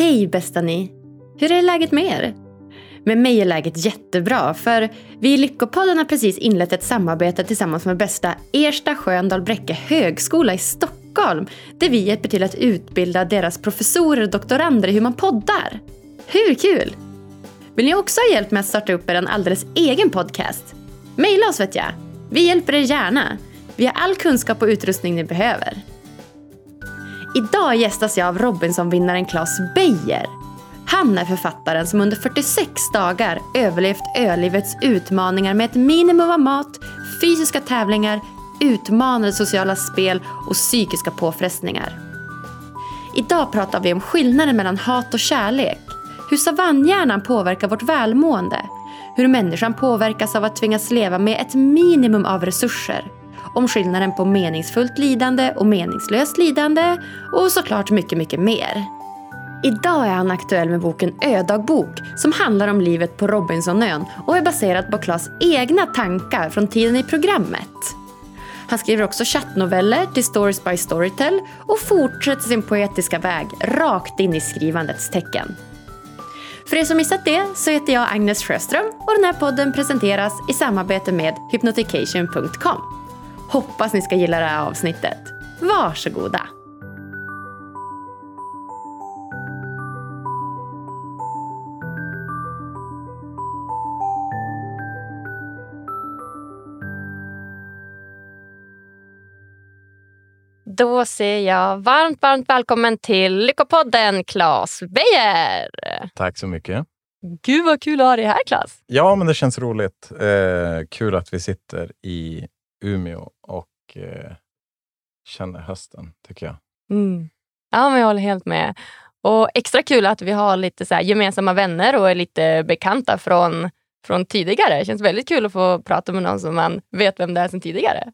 Hej bästa ni! Hur är läget med er? Med mig är läget jättebra för vi i Lyckopodden har precis inlett ett samarbete tillsammans med bästa Ersta Sköndal Bräcke högskola i Stockholm där vi hjälper till att utbilda deras professorer och doktorander i hur man poddar. Hur kul! Vill ni också ha hjälp med att starta upp er en alldeles egen podcast? Maila oss vet jag. Vi hjälper er gärna. Vi har all kunskap och utrustning ni behöver. Idag gästas jag av Robinsonvinnaren Claes Beijer. Han är författaren som under 46 dagar överlevt ölivets utmaningar med ett minimum av mat, fysiska tävlingar, utmanande sociala spel och psykiska påfrestningar. Idag pratar vi om skillnaden mellan hat och kärlek, hur savannhjärnan påverkar vårt välmående, hur människan påverkas av att tvingas leva med ett minimum av resurser, om skillnaden på meningsfullt lidande och meningslöst lidande och såklart mycket, mycket mer. Idag är han aktuell med boken Ödagbok som handlar om livet på Robinsonön och är baserad på Klas egna tankar från tiden i programmet. Han skriver också chattnoveller till Stories by Storytel och fortsätter sin poetiska väg rakt in i skrivandets tecken. För er som missat det så heter jag Agnes Sjöström och den här podden presenteras i samarbete med hypnotication.com. Hoppas ni ska gilla det här avsnittet. Varsågoda! Då säger jag varmt, varmt välkommen till Lyckopodden, Claes Beijer. Tack så mycket. Gud vad kul att ha dig här, Claes. Ja, men det känns roligt. Eh, kul att vi sitter i Umeå och eh, känner hösten, tycker jag. Mm. Ja, men jag håller helt med. Och extra kul att vi har lite så gemensamma vänner och är lite bekanta från, från tidigare. Det känns väldigt kul att få prata med någon som man vet vem det är sedan tidigare.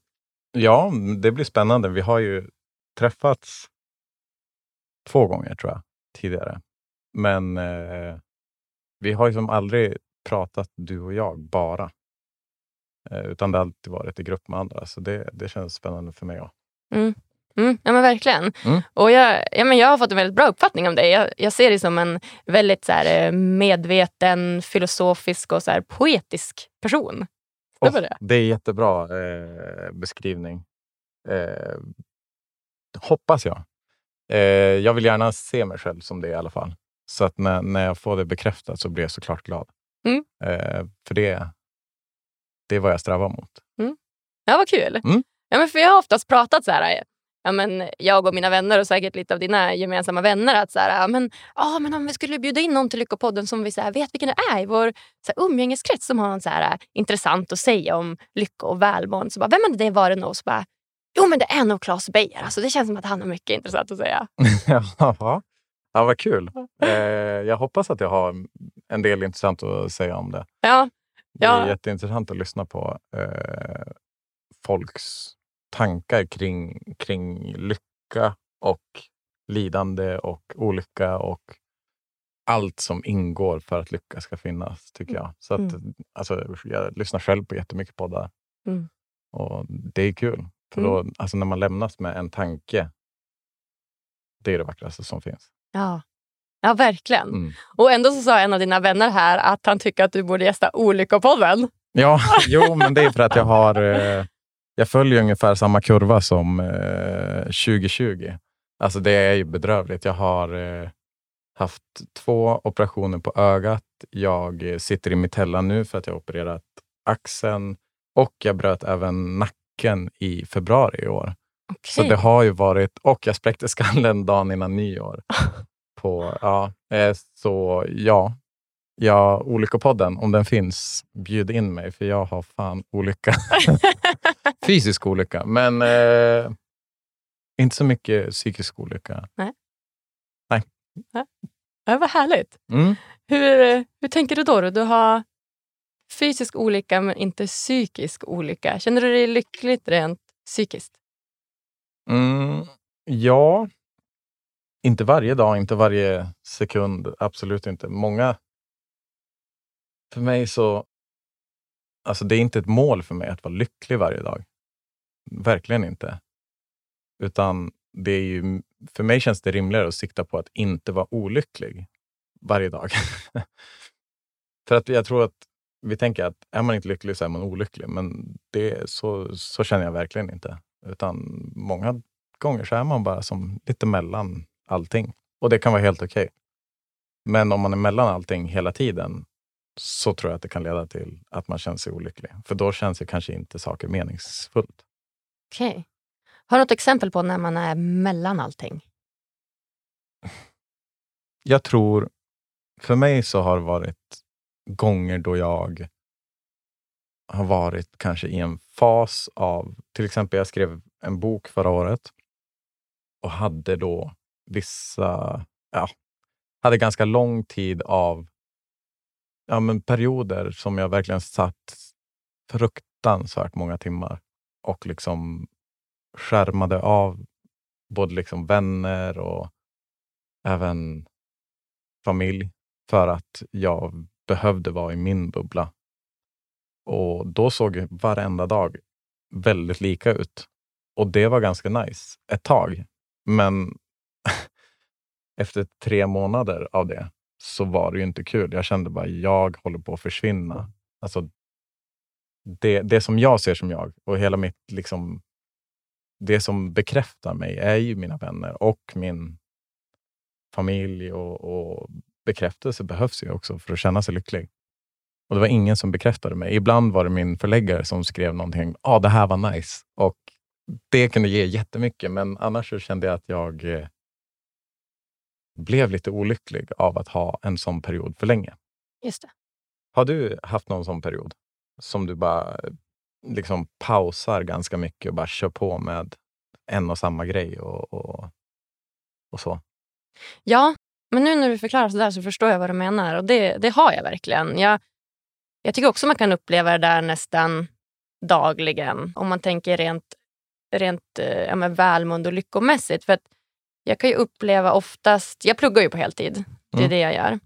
Ja, det blir spännande. Vi har ju träffats två gånger tror jag tidigare. Men eh, vi har ju som aldrig pratat du och jag bara. Eh, utan det har alltid varit i grupp med andra. Så det, det känns spännande för mig. Mm. Mm, ja men verkligen. Mm. Och jag, ja, men jag har fått en väldigt bra uppfattning om dig. Jag, jag ser dig som en väldigt så här, eh, medveten, filosofisk och så här, poetisk person. Oh, det? det är jättebra eh, beskrivning. Eh, hoppas jag. Eh, jag vill gärna se mig själv som det i alla fall. Så att när, när jag får det bekräftat så blir jag såklart glad. Mm. Eh, för det, det är vad jag strävar mot. Ja, vad kul. Mm. Ja, men för jag har oftast pratat så här, ja, men jag och mina vänner och säkert lite av dina gemensamma vänner att så här, ja, men, ja, men om vi skulle bjuda in någon till Lyckopodden som vi så här, vet vilken det är i vår så här, umgängeskrets som har något så här, intressant att säga om lycka och välmående. Så bara, vem hade det varit? Så bara, jo men det är nog Claes Beijer. Alltså, det känns som att han har mycket intressant att säga. ja, ja, vad kul. Eh, jag hoppas att jag har en del intressant att säga om det. Ja, Det är Ja. jätteintressant att lyssna på eh, folks tankar kring, kring lycka och lidande och olycka och allt som ingår för att lycka ska finnas, tycker jag. Så att, Mm. alltså, jag lyssnar själv på jättemycket poddar Mm. och det är kul. För Mm. då, alltså, när man lämnas med en tanke, det är det vackraste som finns. ja. Ja verkligen. Mm. Och ändå så sa en av dina vänner här att han tycker att du borde gästa Olyckopodden. Ja, jo, men det är för att jag har... Eh, jag följer ungefär samma kurva som eh, 2020. Alltså det är ju bedrövligt. Jag har eh, haft två operationer på ögat. Jag eh, sitter i mitella nu för att jag har opererat axeln och jag bröt även nacken i februari i år. Så Okej. det har ju varit... Och jag spräckte skallen dagen innan nyår. På, ja, eh, så ja, ja, Olyckopodden, om den finns, bjud in mig för jag har fan olycka. Fysisk olycka, men eh, inte så mycket psykisk olycka. Ja, vad härligt. Mm. Hur, hur tänker du då, då? Du har fysisk olycka men inte psykisk olycka. Känner du dig lyckligt rent psykiskt? Mm, ja, inte varje dag, inte varje sekund. Absolut inte. Många... För mig så... Alltså det är inte ett mål för mig att vara lycklig varje dag. Verkligen inte. Utan det är ju, för mig känns det rimligare att sikta på att inte vara olycklig varje dag. för att jag tror att vi tänker att är man inte lycklig så är man olycklig. Men det, så, så känner jag verkligen inte. Utan många gånger så är man bara som lite mellan allting. Och det kan vara helt okej. Okay. Men om man är mellan allting hela tiden så tror jag att det kan leda till att man känner sig olycklig. För då känns ju kanske inte saker meningsfullt. Okej. Okay. Har du något exempel på när man är mellan allting? Jag tror, för mig så har det varit gånger då jag har varit kanske i en fas av, till exempel jag skrev en bok förra året och hade då vissa, ja, hade ganska lång tid av ja, men perioder som jag verkligen satt fruktansvärt många timmar och liksom skärmade av både liksom vänner och även familj för att jag behövde vara i min bubbla. Och då såg varenda dag väldigt lika ut. Och det var ganska nice ett tag. Men efter tre månader av det så var det ju inte kul. Jag kände bara, jag håller på att försvinna. Alltså, det, det som jag ser som jag och hela mitt, liksom, det som bekräftar mig är ju mina vänner och min familj och, och bekräftelse behövs ju också för att känna sig lycklig. Och Det var ingen som bekräftade mig. Ibland var det min förläggare som skrev någonting. Ja, ah, det här var nice. Och Det kunde ge jättemycket, men annars så kände jag att jag eh, blev lite olycklig av att ha en sån period för länge. Just det. Har du haft någon sån period som du bara liksom pausar ganska mycket och bara kör på med en och samma grej och, och, och så? Ja, men nu när du förklarar så där så förstår jag vad du menar. Och det, det har jag verkligen. Jag, jag tycker också man kan uppleva det där nästan dagligen. Om man tänker rent, rent eh, ja, välmående och lyckomässigt. För att jag kan ju uppleva oftast, jag pluggar ju på heltid. Det är mm. det jag gör.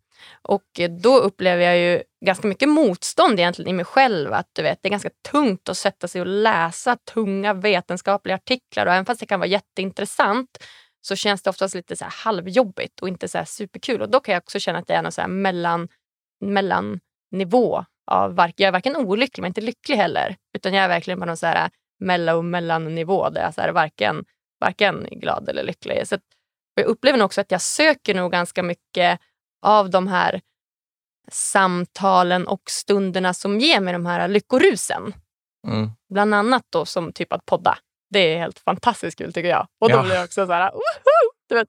Och då upplever jag ju ganska mycket motstånd egentligen i mig själv. Att du vet, Det är ganska tungt att sätta sig och läsa tunga vetenskapliga artiklar. Och även fast det kan vara jätteintressant så känns det oftast lite så halvjobbigt och inte så superkul. Och då kan jag också känna att det är någon så mellan, mellannivå. Av, jag är varken olycklig men inte lycklig heller. Utan jag är verkligen på någon så här mello mellannivå där jag så varken, varken glad eller lycklig. Så att, jag upplever nog också att jag söker nog ganska mycket av de här samtalen och stunderna som ger mig de här lyckorusen. Mm. Bland annat då som typ att podda. Det är helt fantastiskt kul tycker jag. Och då ja. blir jag också så här, du vet,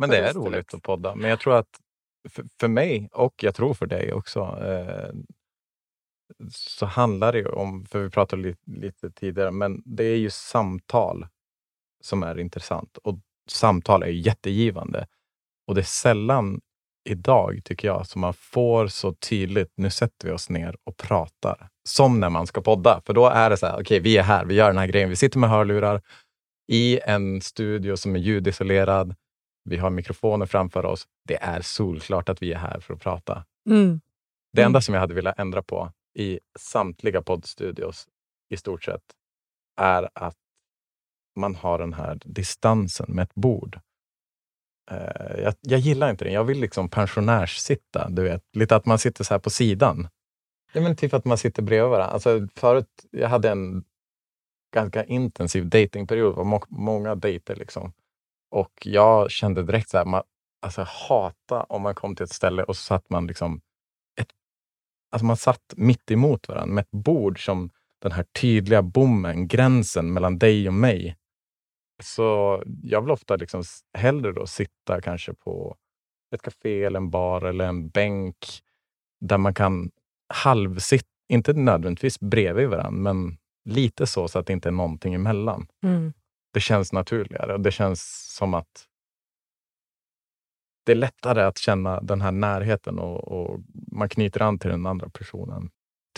Men det är roligt att podda. Men jag tror att för, för mig och jag tror för dig också eh, så handlar det om, för vi pratade lite, lite tidigare, men det är ju samtal som är intressant. Och samtal är jättegivande. Och det är sällan idag, tycker jag, som man får så tydligt, nu sätter vi oss ner och pratar. Som när man ska podda. För då är det så här, okej, okay, vi är här, vi gör den här grejen. Vi sitter med hörlurar i en studio som är ljudisolerad. Vi har mikrofoner framför oss. Det är solklart att vi är här för att prata. Mm. Det enda mm. som jag hade velat ändra på i samtliga poddstudios i stort sett är att man har den här distansen med ett bord. Eh, jag, jag, gillar inte det. Jag vill liksom pensionärssitta. Du vet. Lite att man sitter så här på sidan. Ja, men typ att man sitter bredvid varandra. Alltså, förut, jag hade en ganska intensiv datingperiod. Det var många dejter. Liksom. Och jag kände direkt så här, man, alltså, hata om man kom till ett ställe och så satt man liksom ett, alltså man satt mitt emot varandra med ett bord som den här tydliga bommen, gränsen mellan dig och mig. Så jag vill ofta liksom hellre då sitta kanske på ett café eller en bar eller en bänk där man kan halvsitta, inte nödvändigtvis bredvid varandra, men lite så, så att det inte är någonting emellan. Mm. Det känns naturligare och det känns som att det är lättare att känna den här närheten och, och man knyter an till den andra personen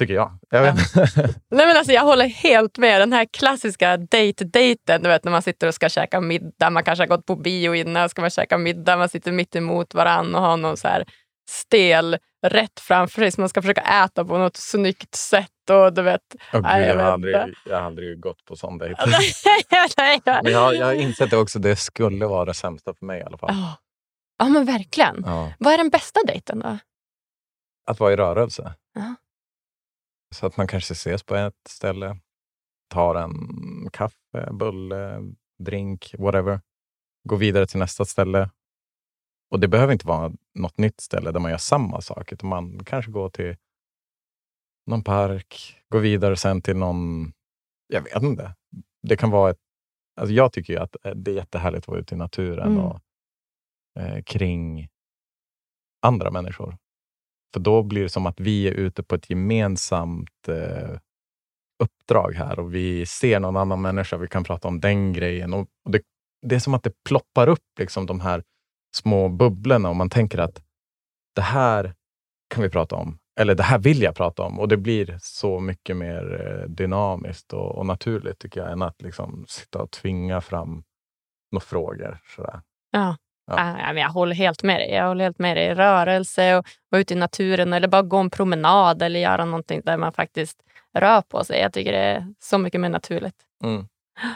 Tycker jag. jag. Ja. Nej, men alltså, jag håller helt med. Den här klassiska date-daten, du vet när man sitter och ska käka middag. Man kanske har gått på bio innan, ska man käka middag. Man sitter mitt emot varann och har någon så här stel rätt framför sig som man ska försöka äta på något snyggt sätt. Och du vet, Oh, gud, Nej, jag jag, har aldrig, jag har aldrig gått på sån dejt. Men jag, jag har insett det också, det skulle vara det sämsta för mig i alla fall. Ja. ja, men verkligen. Ja. Vad är den bästa dejten då? Att vara i rörelse. Ja. Så att man kanske ses på ett ställe, tar en kaffe, bulle, drink, whatever. Går vidare till nästa ställe. Och det behöver inte vara något nytt ställe där man gör samma sak, utan man kanske går till någon park, går vidare sen till någon, jag vet inte. Det kan vara ett, alltså jag tycker att det är jättehärligt att vara ute i naturen Mm. och eh, kring andra människor. För då blir det som att vi är ute på ett gemensamt eh, uppdrag här och vi ser någon annan människa, vi kan prata om den grejen. Och, och det, det är som att det ploppar upp liksom de här små bubblorna och man tänker att det här kan vi prata om. Eller det här vill jag prata om. Och det blir så mycket mer eh, dynamiskt och, och naturligt tycker jag, än att liksom sitta och tvinga fram några frågor. Sådär. Ja. Ja. Men jag håller helt med dig. Jag håller helt med dig. Rörelse och vara ute i naturen eller bara gå en promenad eller göra någonting där man faktiskt rör på sig. Jag tycker det är så mycket mer naturligt. Mm.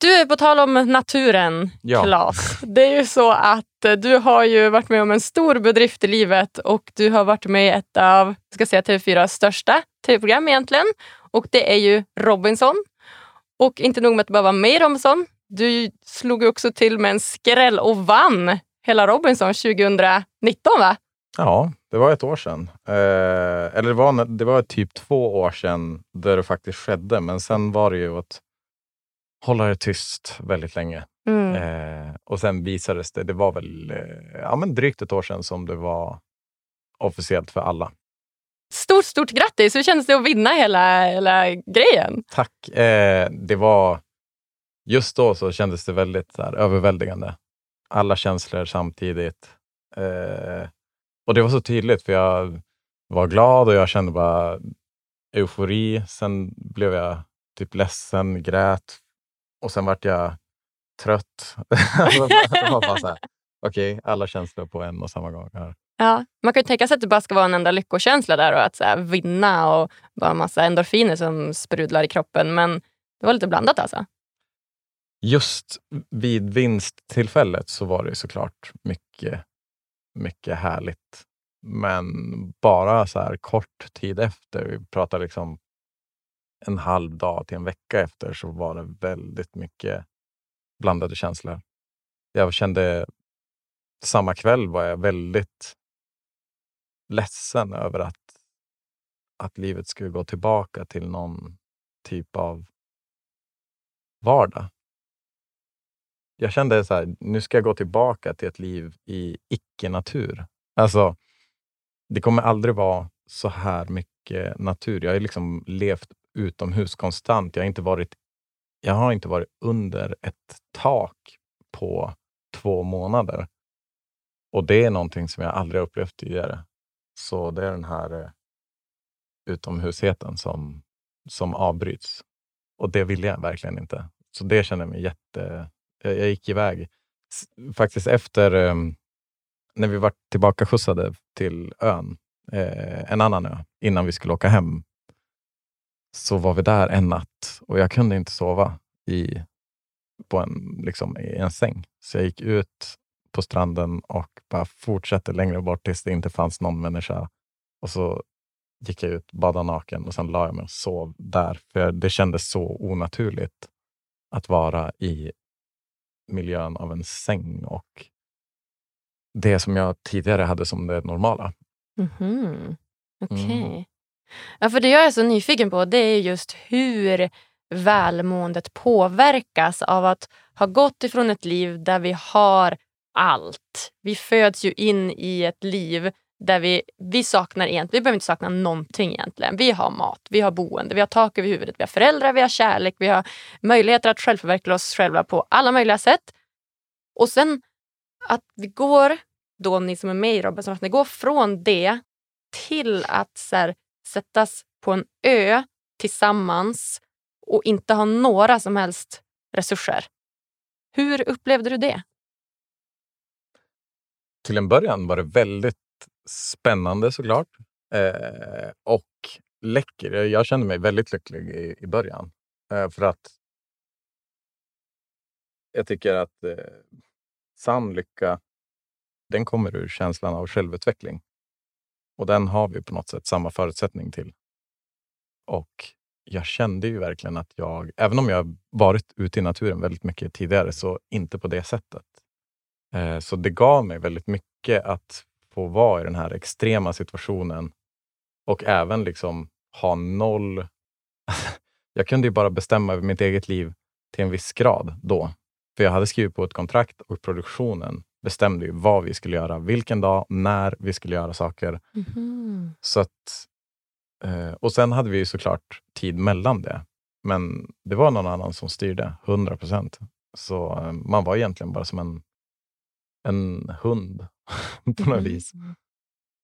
Du, på tal om naturen, Ja. Claes. Det är ju så att eh, du har ju varit med om en stor bedrift i livet och du har varit med i ett av ska säga, TV4s största tv-program egentligen. Och det är ju Robinson. Och inte nog med att bara var med i Robinson, du slog också till med en skräll och vann hela Robinson 2019 va? Ja, det var ett år sedan. Eh, eller det var, det var typ två år sedan där det faktiskt skedde. Men sen var det ju att hålla det tyst väldigt länge. Mm. Eh, och sen visades det, det var väl eh, ja, men drygt ett år sedan som det var officiellt för alla. Stort, stort grattis! Hur kändes det att vinna hela, hela grejen? Tack. Eh, det var, just då så kändes det väldigt så här, överväldigande. Alla känslor samtidigt. Eh, och det var så tydligt för jag var glad och jag kände bara eufori. Sen blev jag typ ledsen, grät och sen vart jag trött. Alltså, okej, okay, okej, alla känslor på en och samma gång. Här. Ja, man kan ju tänka sig att det bara ska vara en enda lyckokänsla där och att så här, vinna och bara en massa endorfiner som sprudlar i kroppen. Men det var lite blandat alltså. Just vid vinsttillfället så var det såklart mycket, mycket härligt. Men bara så här kort tid efter, vi pratar liksom en halv dag till en vecka efter, så var det väldigt mycket blandade känslor. Jag kände, samma kväll var jag väldigt ledsen över att, att livet skulle gå tillbaka till någon typ av vardag. Jag kände så här, nu ska jag gå tillbaka till ett liv i icke-natur. Alltså, det kommer aldrig vara så här mycket natur. Jag har liksom levt utomhus konstant. Jag har inte varit, jag har inte varit under ett tak på två månader. Och det är någonting som jag aldrig har upplevt tidigare. Så det är den här eh, utomhusheten som, som avbryts. Och det ville jag verkligen inte. Så det känner jag mig jätte... Jag, jag gick iväg. S- Faktiskt efter um, när vi var tillbaka skjutsade till ön, eh, en annan ö, innan vi skulle åka hem, så var vi där en natt och jag kunde inte sova i, på en, liksom, i en säng. Så jag gick ut på stranden och bara fortsatte längre bort tills det inte fanns någon människa. Och så gick jag ut, badade naken och sen la jag mig och sov där. För det kändes så onaturligt att vara i miljön av en säng och det som jag tidigare hade som det normala. Mhm. Okej. Mm. Ja, för det jag är så nyfiken på det är just hur välmåendet påverkas av att ha gått ifrån ett liv där vi har allt. Vi föds ju in i ett liv där vi, vi saknar egentligen, vi behöver inte sakna någonting egentligen. Vi har mat, vi har boende, vi har tak över huvudet, vi har föräldrar, vi har kärlek, vi har möjligheter att självförverkliga oss själva på alla möjliga sätt. Och sen att vi går, då ni som är med i Robinson, att ni går från det till att så här, sättas på en ö tillsammans och inte ha några som helst resurser. Hur upplevde du det? Till en början var det väldigt spännande såklart. Eh, och läcker. Jag, kände mig väldigt lycklig i, i början. Eh, för att jag tycker att eh, sann lycka, den kommer ur känslan av självutveckling. Och den har vi på något sätt samma förutsättning till. Och jag kände ju verkligen att jag, även om jag varit ute i naturen väldigt mycket tidigare, så inte på det sättet. Eh, så det gav mig väldigt mycket att få vara i den här extrema situationen och även liksom ha noll... jag kunde ju bara bestämma över mitt eget liv till en viss grad då. För jag hade skrivit på ett kontrakt och produktionen bestämde ju vad vi skulle göra, vilken dag, när vi skulle göra saker. Mhm. Så att, eh, och sen hade vi ju såklart tid mellan det. Men det var någon annan som styrde, 100 procent. Så eh, man var egentligen bara som en, en hund på något vis. Mhm.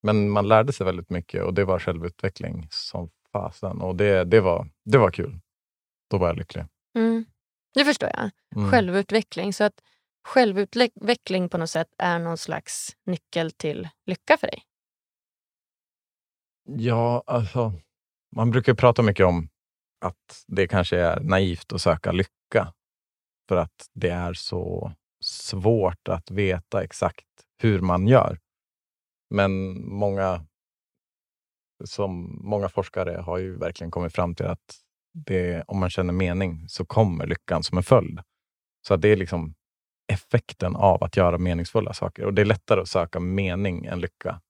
Men man lärde sig väldigt mycket och det var självutveckling som fasen. Och det, det, var, det var kul. Då var jag lycklig. Mm. Det förstår jag. Mm. Självutveckling. Så att självutveckling på något sätt är någon slags nyckel till lycka för dig. Ja, alltså. Man brukar prata mycket om att det kanske är naivt att söka lycka. För att det är så svårt att veta exakt hur man gör. Men många, som många forskare har ju verkligen kommit fram till att det, om man känner mening så kommer lyckan som en följd. Så det är liksom effekten av att göra meningsfulla saker. Och det är lättare att söka mening än lycka,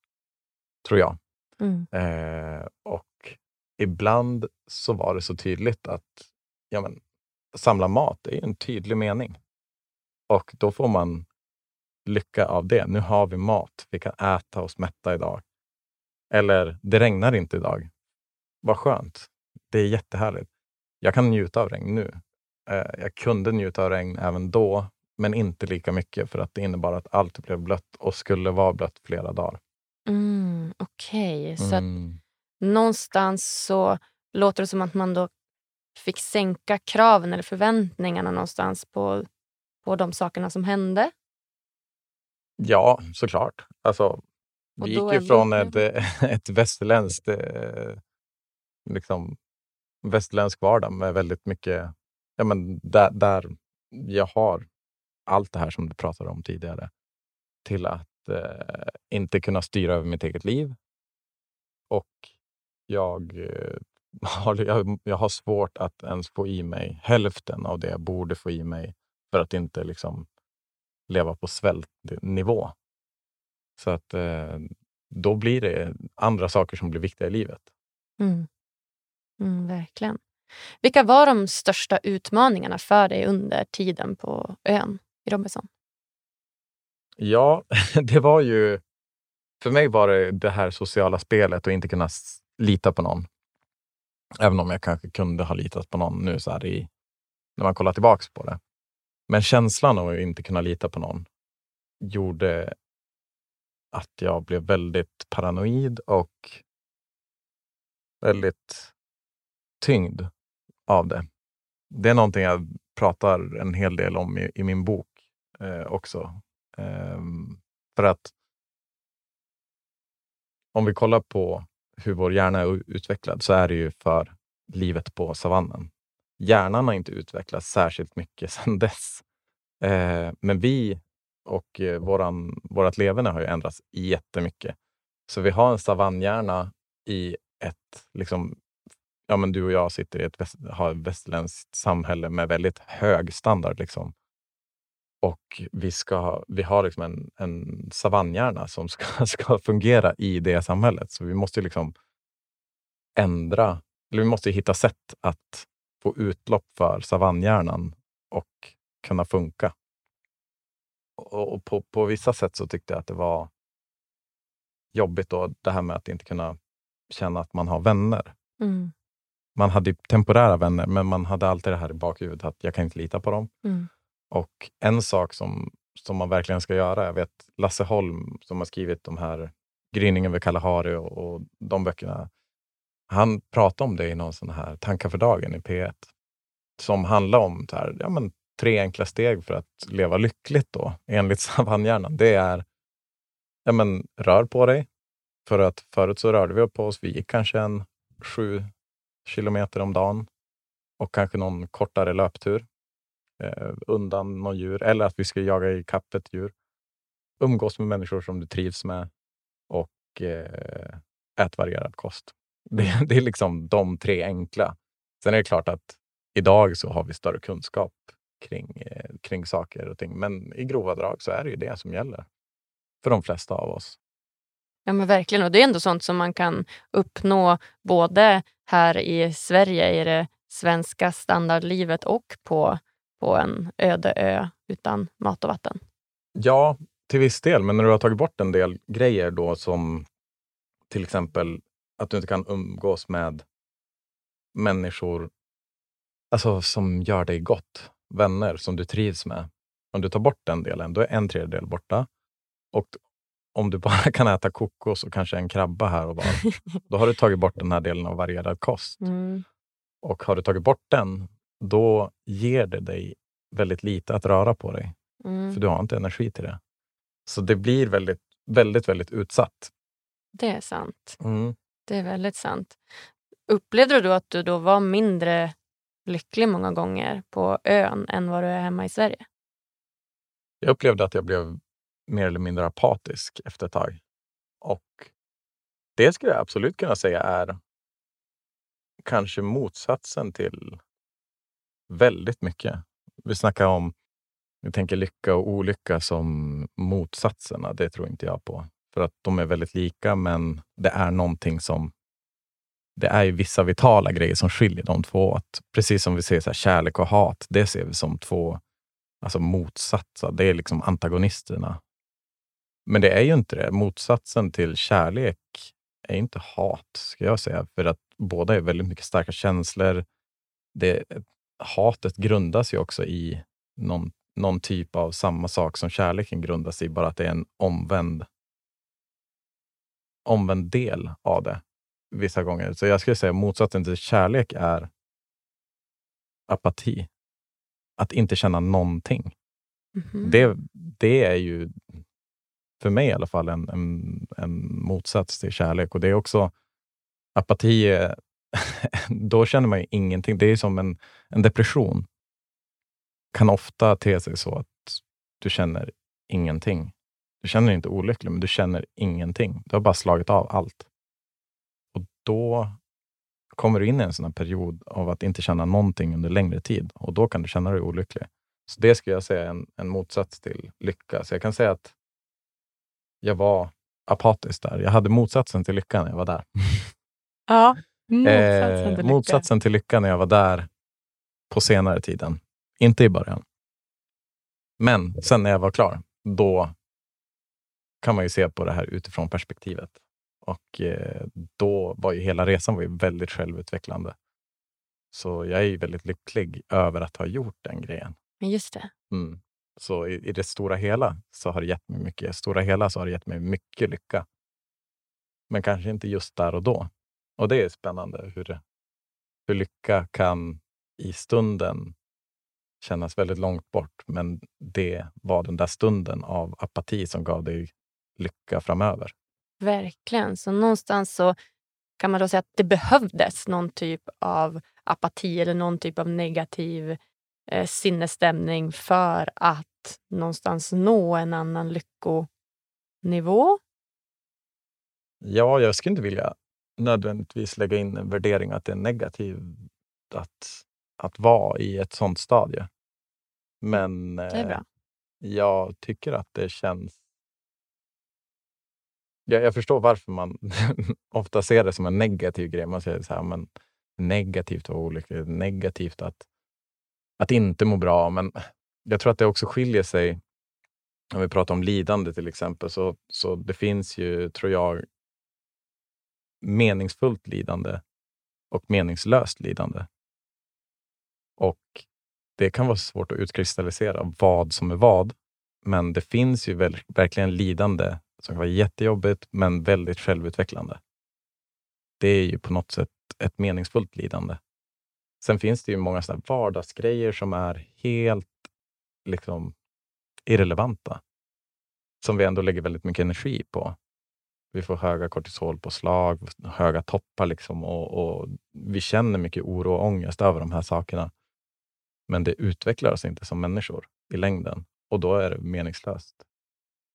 tror jag. Mm. Eh, och ibland så var det så tydligt att ja, men, samla mat är en tydlig mening. Och då får man lycka av det. Nu har vi mat. Vi kan äta oss mätta idag. Eller, det regnar inte idag. Vad skönt. Det är jättehärligt. Jag kan njuta av regn nu. Eh, jag kunde njuta av regn även då, men inte lika mycket för att det innebar att allt blev blött och skulle vara blött flera dagar. Mm, Okej, så att Mm. någonstans så låter det som att man då fick sänka kraven eller förväntningarna någonstans på, på de sakerna som hände. Ja, såklart. Alltså, vi gick ju från ett, ett västerländskt eh, liksom, västerländsk vardag med väldigt mycket, ja, men där, där jag har allt det här som du pratade om tidigare, till att eh, inte kunna styra över mitt eget liv. Och jag, eh, har, jag, jag har svårt att ens få i mig hälften av det jag borde få i mig för att inte liksom leva på svältnivå. Så att eh, då blir det andra saker som blir viktiga i livet. Mm. Mm, verkligen. Vilka var de största utmaningarna för dig under tiden på ön i Robinson? Ja, det var ju... För mig var det det här sociala spelet och inte kunna lita på någon. Även om jag kanske kunde ha litat på någon nu så i, när man kollar tillbaks på det. Men känslan av att inte kunna lita på någon gjorde att jag blev väldigt paranoid och väldigt tyngd av det. Det är någonting jag pratar en hel del om i, i min bok eh, också. Eh, för att om vi kollar på hur vår hjärna är utvecklad så är det ju för livet på savannen. Hjärnan har inte utvecklats särskilt mycket sedan dess. Eh, men vi och eh, våran, vårat leverne har ju ändrats jättemycket. Så vi har en savannhjärna i ett, liksom, ja men du och jag sitter i ett, väst, har ett västerländskt samhälle med väldigt hög standard. Liksom. Och vi, ska, vi har liksom en, en savannhjärna som ska, ska fungera i det samhället. Så vi måste liksom ändra, eller vi måste hitta sätt att få utlopp för savannhjärnan och kunna funka. Och, och på, på vissa sätt så tyckte jag att det var jobbigt då, det här med att inte kunna känna att man har vänner. Mm. Man hade ju temporära vänner, men man hade alltid det här i bakhuvudet att jag kan inte lita på dem. Mm. Och en sak som, som man verkligen ska göra, jag vet Lasse Holm som har skrivit de här Gryningen vid Kalahari och, och de böckerna. Han pratade om det i någon sån här Tankar för dagen i P1. Som handlar om här, ja, men, tre enkla steg för att leva lyckligt då, enligt savannhjärnan. Det är ja, men, rör på dig, För att förut så rörde vi på oss. Vi gick kanske en sju kilometer om dagen och kanske någon kortare löptur eh, undan någon djur eller att vi skulle jaga i kapp ett djur. Umgås med människor som du trivs med och eh, ät varierad kost. Det, det är liksom de tre enkla. Sen är det klart att idag så har vi större kunskap kring, eh, kring saker och ting. Men i grova drag så är det ju det som gäller för de flesta av oss. Ja men verkligen och det är ändå sånt som man kan uppnå både här i Sverige i det svenska standardlivet och på, på en öde ö utan mat och vatten. Ja, till viss del. Men när du har tagit bort en del grejer då som till exempel att du inte kan umgås med människor alltså, som gör dig gott. Vänner som du trivs med. Om du tar bort den delen, då är en tredjedel borta. Och om du bara kan äta kokos och kanske en krabba här och var, då har du tagit bort den här delen av varierad kost. Mm. Och har du tagit bort den, då ger det dig väldigt lite att röra på dig. Mm. För du har inte energi till det. Så det blir väldigt, väldigt, väldigt utsatt. Det är sant. Mm. Det är väldigt sant. Upplevde du då att du då var mindre lycklig många gånger på ön än vad du är hemma i Sverige? Jag upplevde att jag blev mer eller mindre apatisk efter ett tag. Och det skulle jag absolut kunna säga är kanske motsatsen till väldigt mycket. Vi snackar om, vi tänker lycka och olycka som motsatserna. Det tror inte jag på. För att de är väldigt lika, men det är någonting som det är ju vissa vitala grejer som skiljer de två åt. Precis som vi ser så här, kärlek och hat, det ser vi som två alltså motsatser. Det är liksom antagonisterna. Men det är ju inte det. Motsatsen till kärlek är inte hat, ska jag säga. För att båda är väldigt mycket starka känslor. Det, hatet grundas ju också i någon, någon typ av samma sak som kärleken grundas i, bara att det är en omvänd, omvänd del av det vissa gånger. Så jag skulle säga motsatsen till kärlek är apati. Att inte känna någonting. Mhm. Det, det är ju för mig i alla fall en, en, en motsats till kärlek. Och det är också apati. då känner man ju ingenting. Det är som en, en depression. Kan ofta te sig så att du känner ingenting. Du känner dig inte olycklig, men du känner ingenting. Du har bara slagit av allt. Och då kommer du in i en sån period av att inte känna någonting under längre tid. Och då kan du känna dig olycklig. Så det skulle jag säga är en, en motsats till lycka. Så jag kan säga att jag var apatisk där. Jag hade motsatsen till lycka när jag var där. Ja, motsatsen Eh, till lycka. motsatsen till lycka när jag var där på senare tiden. Inte i början. Men sen när jag var klar, då kan man ju se på det här utifrån perspektivet. Och eh, då var ju hela resan var ju väldigt självutvecklande. Så jag är väldigt lycklig över att ha gjort den grejen. Men Just det. Mm. Så i, i det stora hela så har det gett mig mycket. Stora hela så har det gett mig mycket lycka. Men kanske inte just där och då. Och det är spännande hur, hur lycka kan i stunden kännas väldigt långt bort. Men det var den där stunden av apati som gav dig lycka framöver. Verkligen. Så någonstans så kan man då säga att det behövdes någon typ av apati eller någon typ av negativ eh, sinnesstämning för att någonstans nå en annan lyckonivå. Ja, jag skulle inte vilja nödvändigtvis lägga in en värdering att det är negativt att, att vara i ett sånt stadie. Men eh, jag tycker att det känns... Jag, jag förstår varför man ofta ser det som en negativ grej. Man säger så här, men negativt att vara olycklig, negativt att, att inte må bra. Men jag tror att det också skiljer sig. Om vi pratar om lidande till exempel, så, så det finns ju, tror jag, meningsfullt lidande och meningslöst lidande. Och det kan vara svårt att utkristallisera vad som är vad. Men det finns ju verkligen lidande som kan vara jättejobbigt, men väldigt självutvecklande. Det är ju på något sätt ett meningsfullt lidande. Sen finns det ju många sådana vardagsgrejer som är helt liksom, irrelevanta. Som vi ändå lägger väldigt mycket energi på. Vi får höga kortisolpåslag, höga toppar liksom och, och vi känner mycket oro och ångest över de här sakerna. Men det utvecklar oss inte som människor i längden och då är det meningslöst.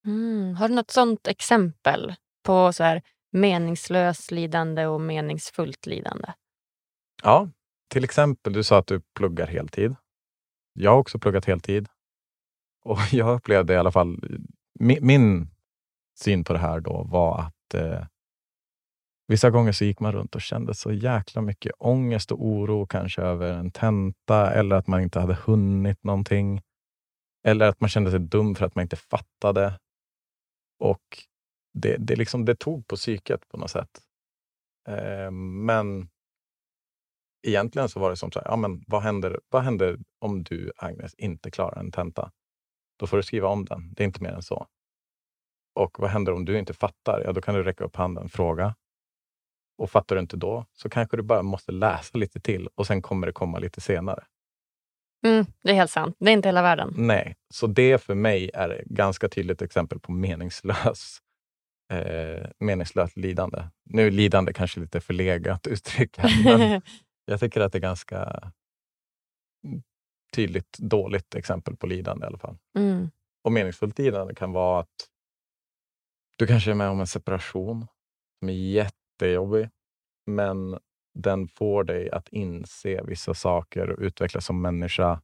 Mm. Har du något sånt exempel på så här meningslöst lidande och meningsfullt lidande? Ja, till exempel, du sa att du pluggar heltid. Jag har också pluggat heltid. Och jag upplevde i alla fall, min, min syn på det här då var att eh, vissa gånger så gick man runt och kände så jäkla mycket ångest och oro kanske över en tenta eller att man inte hade hunnit någonting. Eller att man kände sig dum för att man inte fattade. Och det, det, liksom, det tog på psyket på något sätt. Eh, men egentligen så var det som så här, ja, men vad, händer, vad händer om du, Agnes, inte klarar en tenta? Då får du skriva om den. Det är inte mer än så. Och vad händer om du inte fattar? Ja, då kan du räcka upp handen och fråga. Och fattar du inte då så kanske du bara måste läsa lite till och sen kommer det komma lite senare. Mm, det är helt sant. Det är inte hela världen. Nej, så det för mig är ett ganska tydligt exempel på meningslös, eh, meningslöst lidande. Nu är lidande kanske lite förlegat uttryck här, men jag tycker att det är ganska tydligt dåligt exempel på lidande i alla fall. Mm. Och meningsfullt lidande kan vara att du kanske är med om en separation som är jättejobbig, men den får dig att inse vissa saker och utvecklas som människa.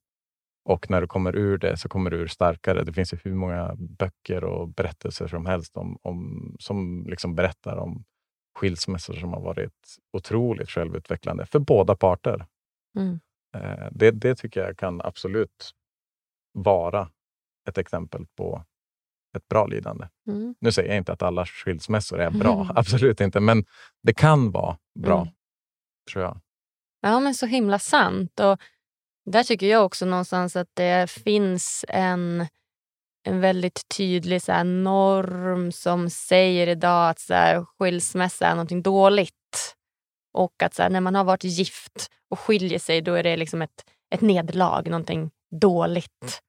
Och när du kommer ur det så kommer du ur starkare. Det finns ju hur många böcker och berättelser som helst om, om, som liksom berättar om skilsmässor som har varit otroligt självutvecklande för båda parter. Mm. Eh, det, det tycker jag kan absolut vara ett exempel på ett bra lidande. Mm. Nu säger jag inte att alla skilsmässor är bra, absolut inte, men det kan vara bra, Mm tror jag. Ja, men så himla sant. Och där tycker jag också någonstans att det finns en, en väldigt tydlig så här, norm som säger idag att så här, skilsmässa är någonting dåligt. Och att så här, när man har varit gift och skiljer sig då är det liksom ett, ett nederlag, någonting dåligt.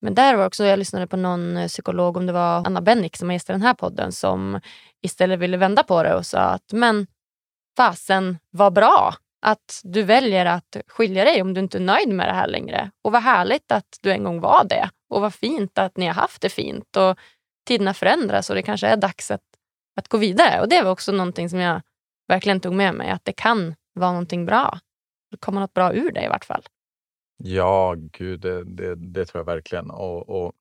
Men där var också, jag lyssnade på någon eh, psykolog, om det var Anna Bennick som gästade den här podden, som istället ville vända på det och sa att men fasen, vad bra att du väljer att skilja dig om du inte är nöjd med det här längre. Och vad härligt att du en gång var det. Och vad fint att ni har haft det fint. Och tiderna förändras och det kanske är dags att, att gå vidare. Och det var också någonting som jag verkligen tog med mig. Att det kan vara någonting bra. Det kommer något bra ur det i vart fall. Ja, gud, det, det, det tror jag verkligen. Och, och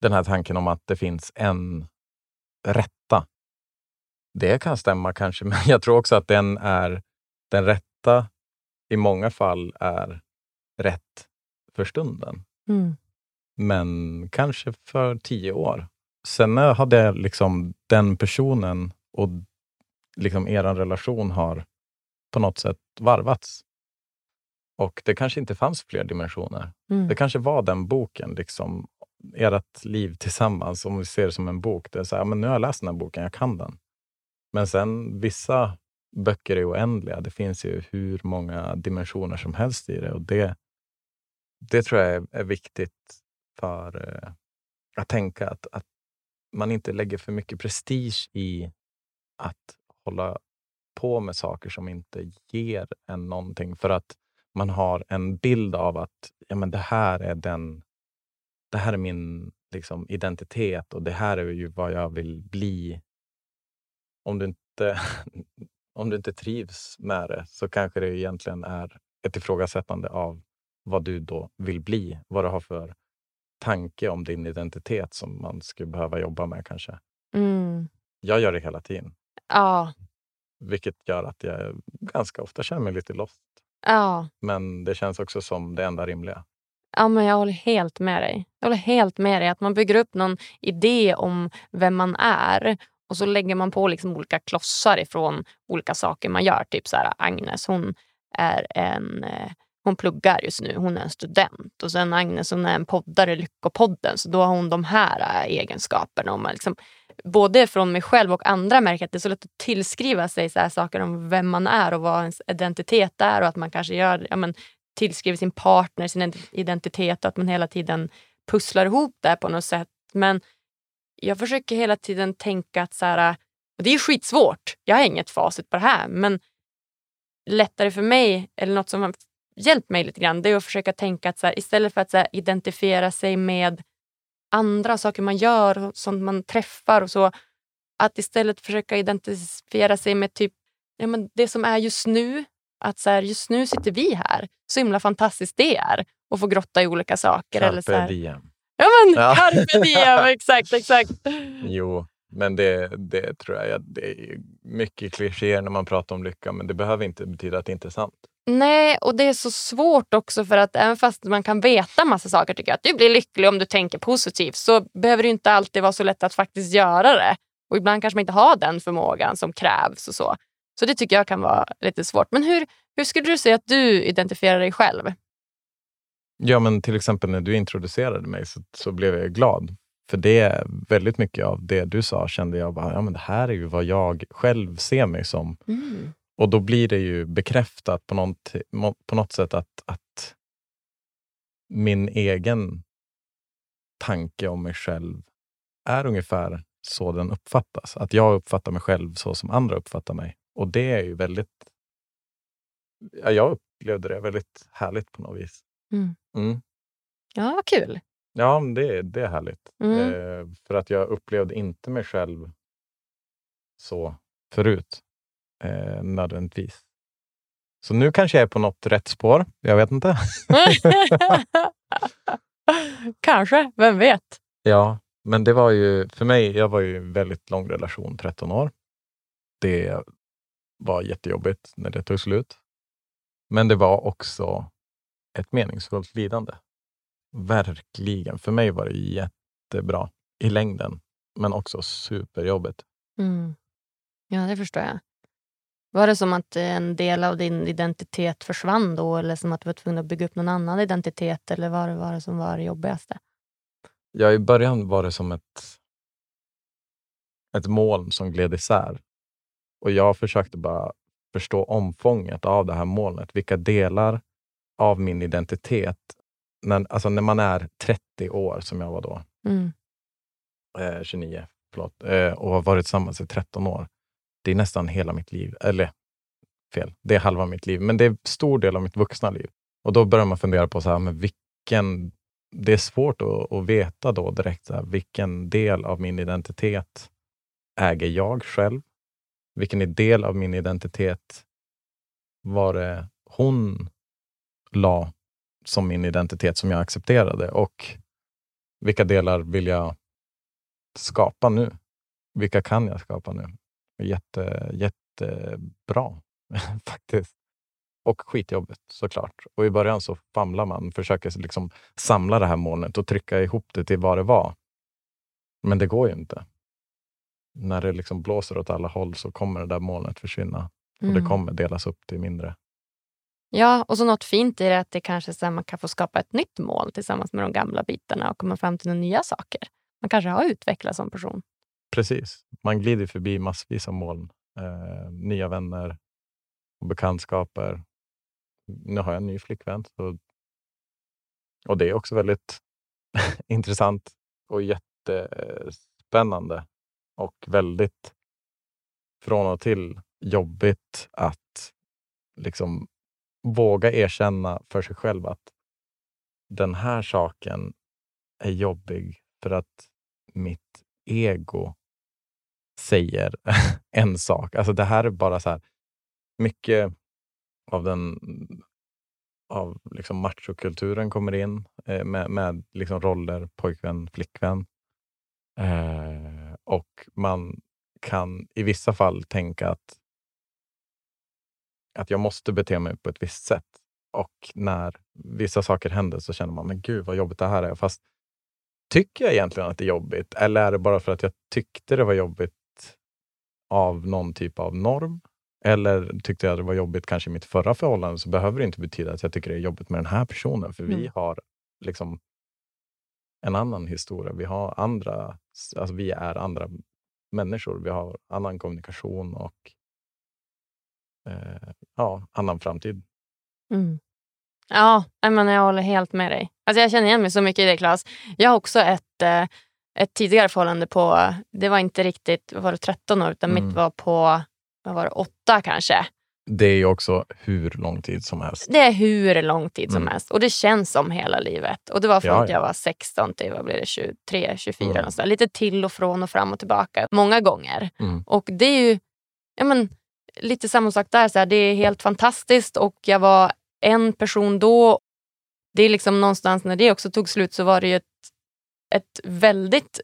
Den här tanken om att det finns en rätta. Det kan stämma kanske, men jag tror också att den är den rätta i många fall är rätt för stunden. Mm. Men kanske för tio år. Sen när hade liksom den personen och liksom er relation har på något sätt varvats. Och det kanske inte fanns fler dimensioner. Mm. Det kanske var den boken, liksom, ert liv tillsammans, om vi ser det som en bok. Det är så här, men nu har jag läst den här boken, jag kan den. Men sen vissa böcker är oändliga. Det finns ju hur många dimensioner som helst i det. Och det, det tror jag är, viktigt för eh, att tänka att, att man inte lägger för mycket prestige i att hålla på med saker som inte ger en någonting. För att man har en bild av att ja, men det här är den det här är min liksom, identitet och det här är ju vad jag vill bli. Om du inte, om du inte trivs med det så kanske det egentligen är ett ifrågasättande av vad du då vill bli. Vad du har för tanke om din identitet som man skulle behöva jobba med kanske. Mm. Jag gör det hela tiden, Ja, vilket gör att jag ganska ofta känner mig lite lost. ja. Men det känns också som det enda rimliga. Ja, men jag håller helt med dig. Jag håller helt med dig. Att man bygger upp någon idé om vem man är och så lägger man på liksom olika klossar ifrån olika saker man gör. Typ så här, Agnes, hon är en eh, hon pluggar just nu, hon är en student. Och sen Agnes hon är en poddare, Lyckopodden, så då har hon de här eh, egenskaperna. Och man liksom, både från mig själv och andra märker att det är så lätt att tillskriva sig så här saker om vem man är och vad ens identitet är. Och att man kanske gör, ja, men, tillskriver sin partner sin identitet och att man hela tiden pusslar ihop det på något sätt. Men jag försöker hela tiden tänka att så här, Och det är skitsvårt. Jag har inget facit på det här. Men lättare för mig, eller något som har hjälpt mig lite grann, det är att försöka tänka att så här, istället för att här, identifiera sig med andra saker man gör, sånt man träffar och så, att istället försöka identifiera sig med typ ja, men det som är just nu. Att så här, just nu sitter vi här. Så himla fantastiskt det är. Och få grotta i olika saker. Carpe eller så här. diem. Ja men Ja. carpe diem, exakt, exakt. Jo, men det, det tror jag. Det är mycket klichéer när man pratar om lycka, men det behöver inte betyda att det inte är sant. Nej, och det är så svårt också för att även fast man kan veta massa saker tycker jag att du blir lycklig om du tänker positivt så behöver det inte alltid vara så lätt att faktiskt göra det. Och ibland kanske man inte har den förmågan som krävs och så. Så det tycker jag kan vara lite svårt. Men hur, hur skulle du säga att du identifierar dig själv? Ja, men till exempel när du introducerade mig så, så blev jag glad. För det är väldigt mycket av det du sa kände jag bara, ja men det här är ju vad jag själv ser mig som. Och då blir det ju bekräftat på något, på något sätt att, att min egen tanke om mig själv är ungefär så den uppfattas. Att jag uppfattar mig själv så som andra uppfattar mig. Och det är ju väldigt... Ja, jag upplevde det väldigt härligt på något vis. Mm. Mm. Ja, vad kul. Ja, det, det är härligt. Mm. Eh, för att jag upplevde inte mig själv så förut, eh, nödvändigtvis. Så nu kanske jag är på något rätt spår. Jag vet inte. Kanske, vem vet? Ja, men det var ju för mig, jag var ju i en väldigt lång relation, 13 år. Det var jättejobbigt när det tog slut. Men det var också ett meningsfullt lidande. Verkligen. För mig var det jättebra i längden, men också superjobbigt. Mm. Ja, det förstår jag. Var det som att en del av din identitet försvann då eller som att du var tvungen att bygga upp någon annan identitet eller vad var det som var det jobbigaste? Ja, I början var det som ett, ett moln som gled isär. Och jag försökte bara förstå omfånget av det här molnet. Vilka delar av min identitet, när, alltså när man är 30 år som jag var då, Mm. eh, 29, förlåt, eh, och har varit tillsammans i 13 år. Det är nästan hela mitt liv. Eller fel, det är halva mitt liv. Men det är stor del av mitt vuxna liv. Och då börjar man fundera på så här, men vilken... Det är svårt att, att veta då direkt så här, vilken del av min identitet äger jag själv? Vilken del av min identitet var det hon la som min identitet som jag accepterade? Och vilka delar vill jag skapa nu? Vilka kan jag skapa nu? Jätte, jättebra faktiskt. Och skitjobbigt såklart. Och i början så famlar man, försöker liksom samla det här molnet och trycka ihop det till vad det var. Men det går ju inte. När det liksom blåser åt alla håll så kommer det där molnet försvinna. Och det Mm. kommer delas upp till mindre. Ja, och så något fint i det att det kanske så man kan få skapa ett nytt mål tillsammans med de gamla bitarna och komma fram till några nya saker. Man kanske har utvecklats som person. Precis. Man glider förbi massvis av moln. Eh, nya vänner och bekantskaper. Nu har jag en ny flickvän. Så... Och det är också väldigt intressant och jättespännande. Och väldigt från och till jobbigt att liksom våga erkänna för sig själv att den här saken är jobbig för att mitt ego säger en sak. Alltså det här är bara så här mycket av den av liksom machokulturen kommer in eh, med, med liksom roller pojkvän, flickvän. Eh, och man kan i vissa fall tänka att, att jag måste bete mig på ett visst sätt. Och när vissa saker händer så känner man, men gud vad jobbigt det här är. Fast tycker jag egentligen att det är jobbigt? Eller är det bara för att jag tyckte det var jobbigt av någon typ av norm? Eller tyckte jag det var jobbigt kanske i mitt förra förhållande så behöver det inte betyda att jag tycker det är jobbigt med den här personen. För vi Mm. har liksom en annan historia. Vi har andra, alltså vi är andra människor. Vi har annan kommunikation och eh, ja, annan framtid. Mm. Ja, men jag håller helt med dig. Alltså jag känner igen mig så mycket i det, Claes. Jag har också ett, eh, ett tidigare förhållande på, det var inte riktigt var det, 13 år, utan Mm. mitt var på vad var det, 8 kanske. Det är ju också hur lång tid som helst. Det är hur lång tid som Mm. helst och det känns som hela livet. Och Det var från Ja, att ja. jag var 16 till vad blir det, 23, 24. Mm. Lite till och från och fram och tillbaka. Många gånger. Mm. Och det är ju ja, men, lite samma sak där. Så här, det är helt fantastiskt och jag var en person då. Det är liksom någonstans när det också tog slut så var det ju ett, ett väldigt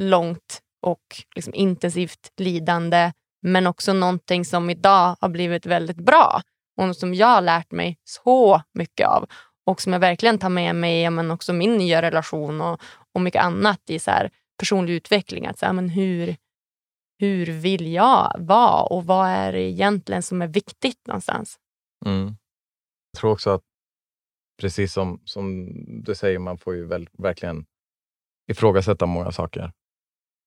långt och liksom intensivt lidande men också någonting som idag har blivit väldigt bra och som jag har lärt mig så mycket av och som jag verkligen tar med mig i men också min nya relation och, och mycket annat i så här personlig utveckling. Att så här, men hur, hur vill jag vara och vad är det egentligen som är viktigt någonstans? Mm. Jag tror också att precis som, som du säger, man får ju väl, verkligen ifrågasätta många saker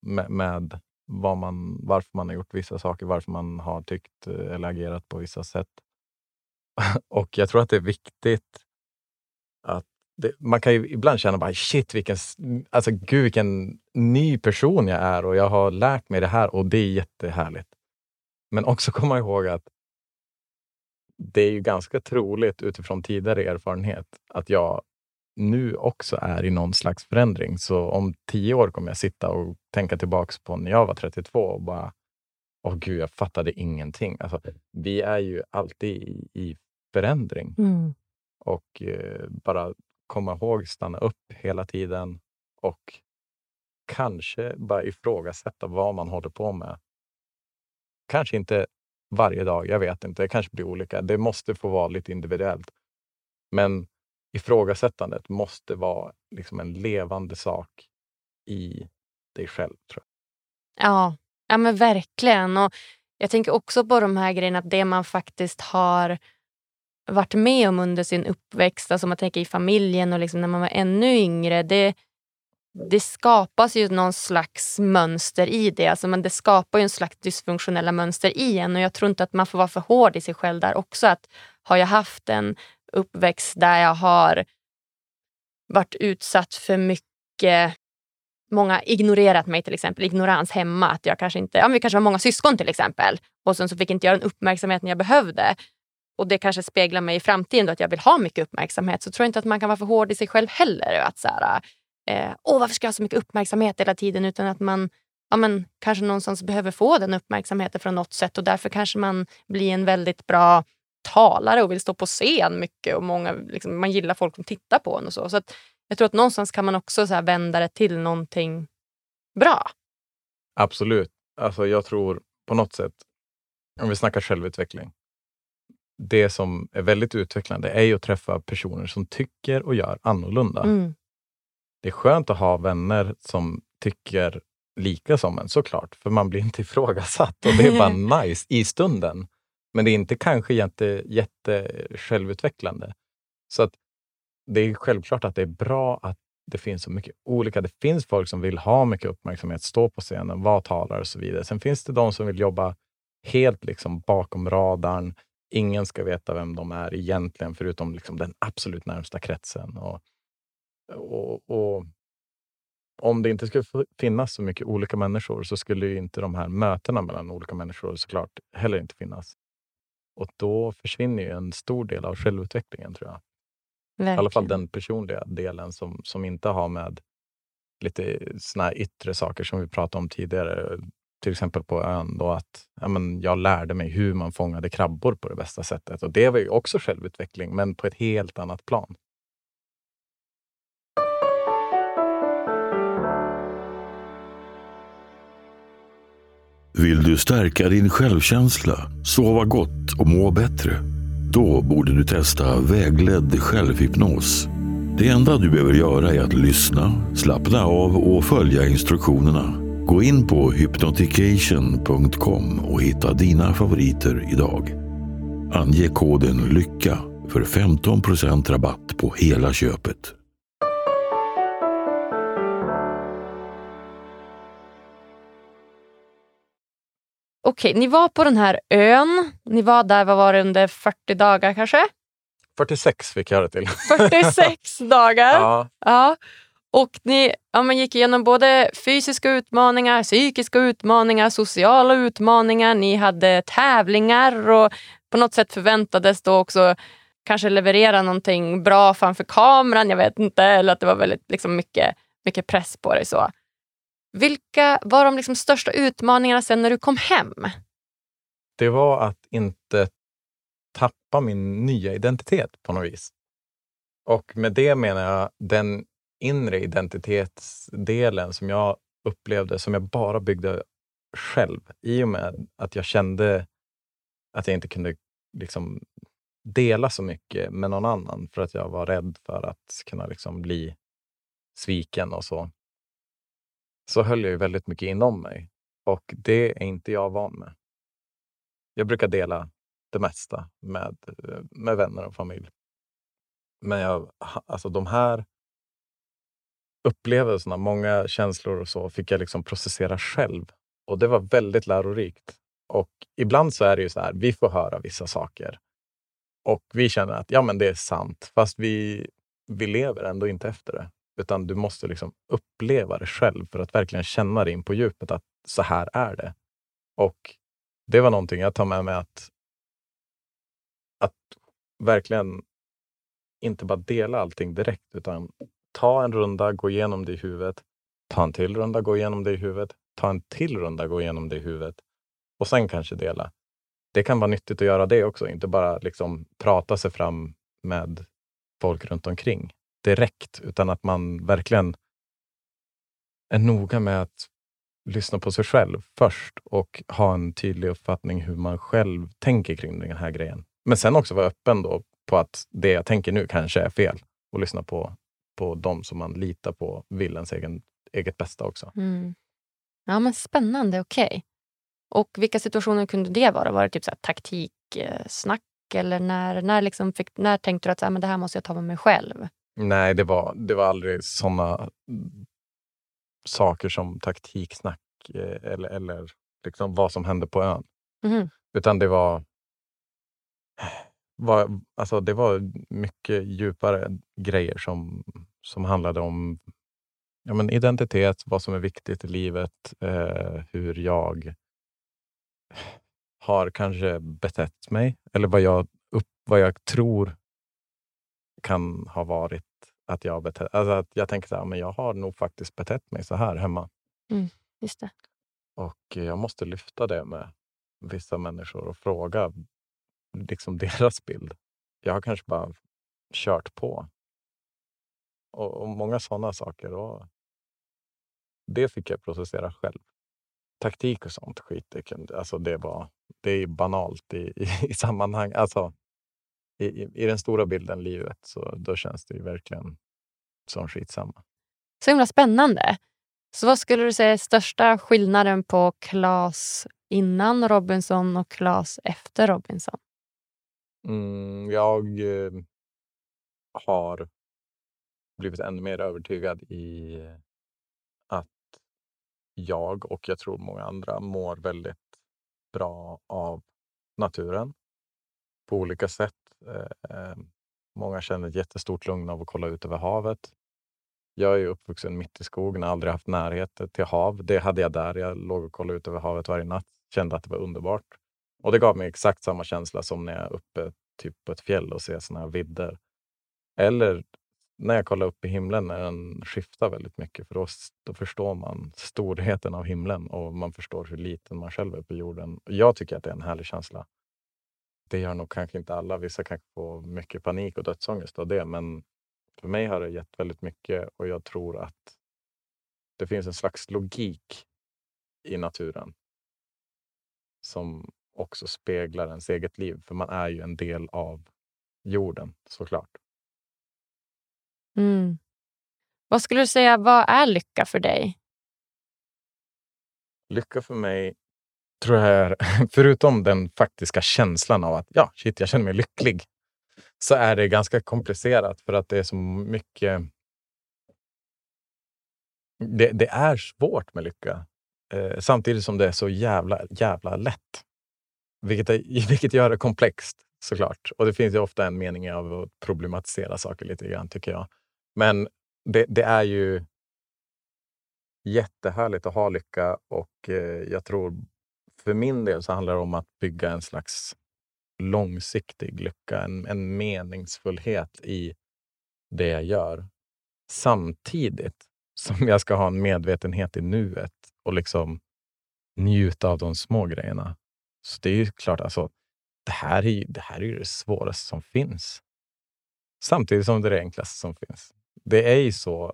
med, med vad man, varför man har gjort vissa saker, varför man har tyckt eh, eller agerat på vissa sätt. Och jag tror att det är viktigt det, man kan ju ibland känna bara shit, vilken, alltså, gud, vilken ny person jag är och jag har lärt mig det här och det är jättehärligt. Men också komma ihåg att det är ju ganska troligt utifrån tidigare erfarenhet att jag nu också är i någon slags förändring. Så om tio år kommer jag sitta och tänka tillbaks på när jag var 32 och bara, åh gud, jag fattade ingenting. Alltså, vi är ju alltid i, i förändring och eh, bara komma ihåg, stanna upp hela tiden och kanske bara ifrågasätta vad man håller på med. Kanske inte varje dag, jag vet inte, det kanske blir olika. Det måste få vara lite individuellt. Men ifrågasättandet måste vara liksom en levande sak i dig själv. Tror Ja, ja men verkligen. Och jag tänker också på de här grejerna, att det man faktiskt har varit med om under sin uppväxt, alltså om man tänker i familjen och liksom när man var ännu yngre, det, det skapas ju någon slags mönster i det. Alltså, men det skapar ju en slags dysfunktionella mönster i en och jag tror inte att man får vara för hård i sig själv där också. Att har jag haft en uppväxt där jag har varit utsatt för mycket många ignorerat mig till exempel, ignorans hemma. Att jag kanske inte, ja, men vi kanske var många syskon till exempel och sen så fick inte jag den uppmärksamheten jag behövde. Och det kanske speglar mig i framtiden då, att jag vill ha mycket uppmärksamhet. Så tror jag inte att man kan vara för hård i sig själv heller. Att så här, eh, Åh, varför ska jag ha så mycket uppmärksamhet hela tiden? Utan att man ja, men, kanske någonstans behöver få den uppmärksamheten från något sätt och därför kanske man blir en väldigt bra talare och vill stå på scen mycket och många, liksom, man gillar folk som tittar på en och så. så att jag tror att någonstans kan man också så här vända det till någonting bra. Absolut. Alltså jag tror på något sätt, om vi snackar självutveckling, det som är väldigt utvecklande är ju att träffa personer som tycker och gör annorlunda. Mm. Det är skönt att ha vänner som tycker lika som en, såklart, för man blir inte ifrågasatt och det är bara nice i stunden. Men det är inte kanske jätte, jätte självutvecklande. Så att det är självklart att det är bra att det finns så mycket olika. Det finns folk som vill ha mycket uppmärksamhet, stå på scenen, vara talare och så vidare. Sen finns det de som vill jobba helt liksom bakom radarn. Ingen ska veta vem de är egentligen, förutom liksom den absolut närmsta kretsen. Och, och, och om det inte skulle finnas så mycket olika människor så skulle ju inte de här mötena mellan olika människor såklart heller inte finnas. Och då försvinner ju en stor del av självutvecklingen tror jag. I alla fall Verkligen. den personliga delen som, som inte har med lite såna här yttre saker som vi pratade om tidigare. Till exempel på ön då att ja, men jag lärde mig hur man fångade krabbor på det bästa sättet. Och det var ju också självutveckling, men på ett helt annat plan. Vill du stärka din självkänsla, sova gott och må bättre? Då borde du testa vägledd självhypnos. Det enda du behöver göra är att lyssna, slappna av och följa instruktionerna. Gå in på hypnotication.com och hitta dina favoriter idag. Ange koden LYCKA för 15% rabatt på hela köpet. Okej, ni var på den här ön. Ni var där, vad var det, under 40 dagar kanske? 46 fick jag det till. 46 dagar. ja. Ja. Och ni ja, man gick igenom både fysiska utmaningar, psykiska utmaningar, sociala utmaningar. Ni hade tävlingar och på något sätt förväntades då också kanske leverera någonting bra framför kameran. Jag vet inte. Eller att det var väldigt liksom, mycket, mycket press på dig. Så. Vilka var de liksom största utmaningarna sen när du kom hem? Det var att inte tappa min nya identitet på något vis. Och med det menar jag den inre identitetsdelen som jag upplevde, som jag bara byggde själv. I och med att jag kände att jag inte kunde liksom dela så mycket med någon annan för att jag var rädd för att kunna liksom bli sviken och så. Så höll jag ju väldigt mycket inom mig och det är inte jag van med. Jag brukar dela det mesta med, med vänner och familj. Men jag, alltså de här upplevelserna, många känslor och så, fick jag liksom processera själv. Och det var väldigt lärorikt. Och ibland så är det ju så här, vi får höra vissa saker och vi känner att ja, men det är sant, fast vi, vi lever ändå inte efter det. Utan du måste liksom uppleva det själv för att verkligen känna det in på djupet att så här är det. Och det var någonting jag tar med mig att, att verkligen inte bara dela allting direkt utan ta en runda, gå igenom det i huvudet. Ta en till runda, gå igenom det i huvudet. Ta en till runda, gå igenom det i huvudet. Och sen kanske dela. Det kan vara nyttigt att göra det också, inte bara liksom prata sig fram med folk runt omkring direkt, utan att man verkligen är noga med att lyssna på sig själv först och ha en tydlig uppfattning hur man själv tänker kring den här grejen. Men sen också vara öppen då på att det jag tänker nu kanske är fel och lyssna på, på de som man litar på vill ens egen, eget bästa också. Mm. Ja, men Spännande, okej. Okay. Och vilka situationer kunde det vara? Var det typ så här taktiksnack? Eller när, när, liksom fick, när tänkte du att så här, men det här måste jag ta med mig själv? Nej, det var, det var aldrig såna saker som taktiksnack eh, eller, eller liksom vad som hände på ön. Mm. Utan det var, var, alltså det var mycket djupare grejer som, som handlade om ja, men identitet, vad som är viktigt i livet, eh, hur jag har kanske betett mig eller vad jag, upp, vad jag tror kan ha varit att jag betett alltså att Jag tänker att jag har nog faktiskt betett mig så här hemma. Mm, just det. Och jag måste lyfta det med vissa människor och fråga liksom deras bild. Jag har kanske bara kört på. Och, och många sådana saker. Och det fick jag processera själv taktik och sånt skit, det, kunde, alltså det, var, det är banalt i, i, i sammanhang. Alltså, i, i, i, den stora bilden, livet, så då känns det ju verkligen som skitsamma. Så himla spännande. Så vad skulle du säga är största skillnaden på Klas innan Robinson och Klas efter Robinson? Mm, jag eh, har blivit ännu mer övertygad i att jag och jag tror många andra mår väldigt bra av naturen på olika sätt. Eh, eh, många känner ett jättestort lugn av att kolla ut över havet. Jag är uppvuxen mitt i skogen, har aldrig haft närhet till hav. Det hade jag där. Jag låg och kollade ut över havet varje natt. Kände att det var underbart. Och det gav mig exakt samma känsla som när jag är uppe typ på ett fjäll och ser sådana här vidder. Eller när jag kollar upp i himlen när den skiftar väldigt mycket. För då, då förstår man storheten av himlen och man förstår hur liten man själv är på jorden. Jag tycker att det är en härlig känsla. Det gör nog kanske inte alla. Vissa kanske får mycket panik och dödsångest av det. Men för mig har det gett väldigt mycket och jag tror att det finns en slags logik i naturen som också speglar ens eget liv. För man är ju en del av jorden såklart. Mm. Vad skulle du säga, vad är lycka för dig? Lycka för mig tror jag är, förutom den faktiska känslan av att ja, shit, jag känner mig lycklig, så är det ganska komplicerat för att det är så mycket... Det, det är svårt med lycka, eh, samtidigt som det är så jävla, jävla lätt. Vilket, är, vilket gör det komplext såklart. Och det finns ju ofta en mening av att problematisera saker lite grann, tycker jag. Men det, det är ju jättehärligt att ha lycka och eh, jag tror för min del så handlar det om att bygga en slags långsiktig lycka, en, en meningsfullhet i det jag gör. Samtidigt som jag ska ha en medvetenhet i nuet och liksom njuta av de små grejerna. Så det är ju klart, alltså, det här är, det här är ju det svåraste som finns. Samtidigt som det är det enklaste som finns. Det är ju så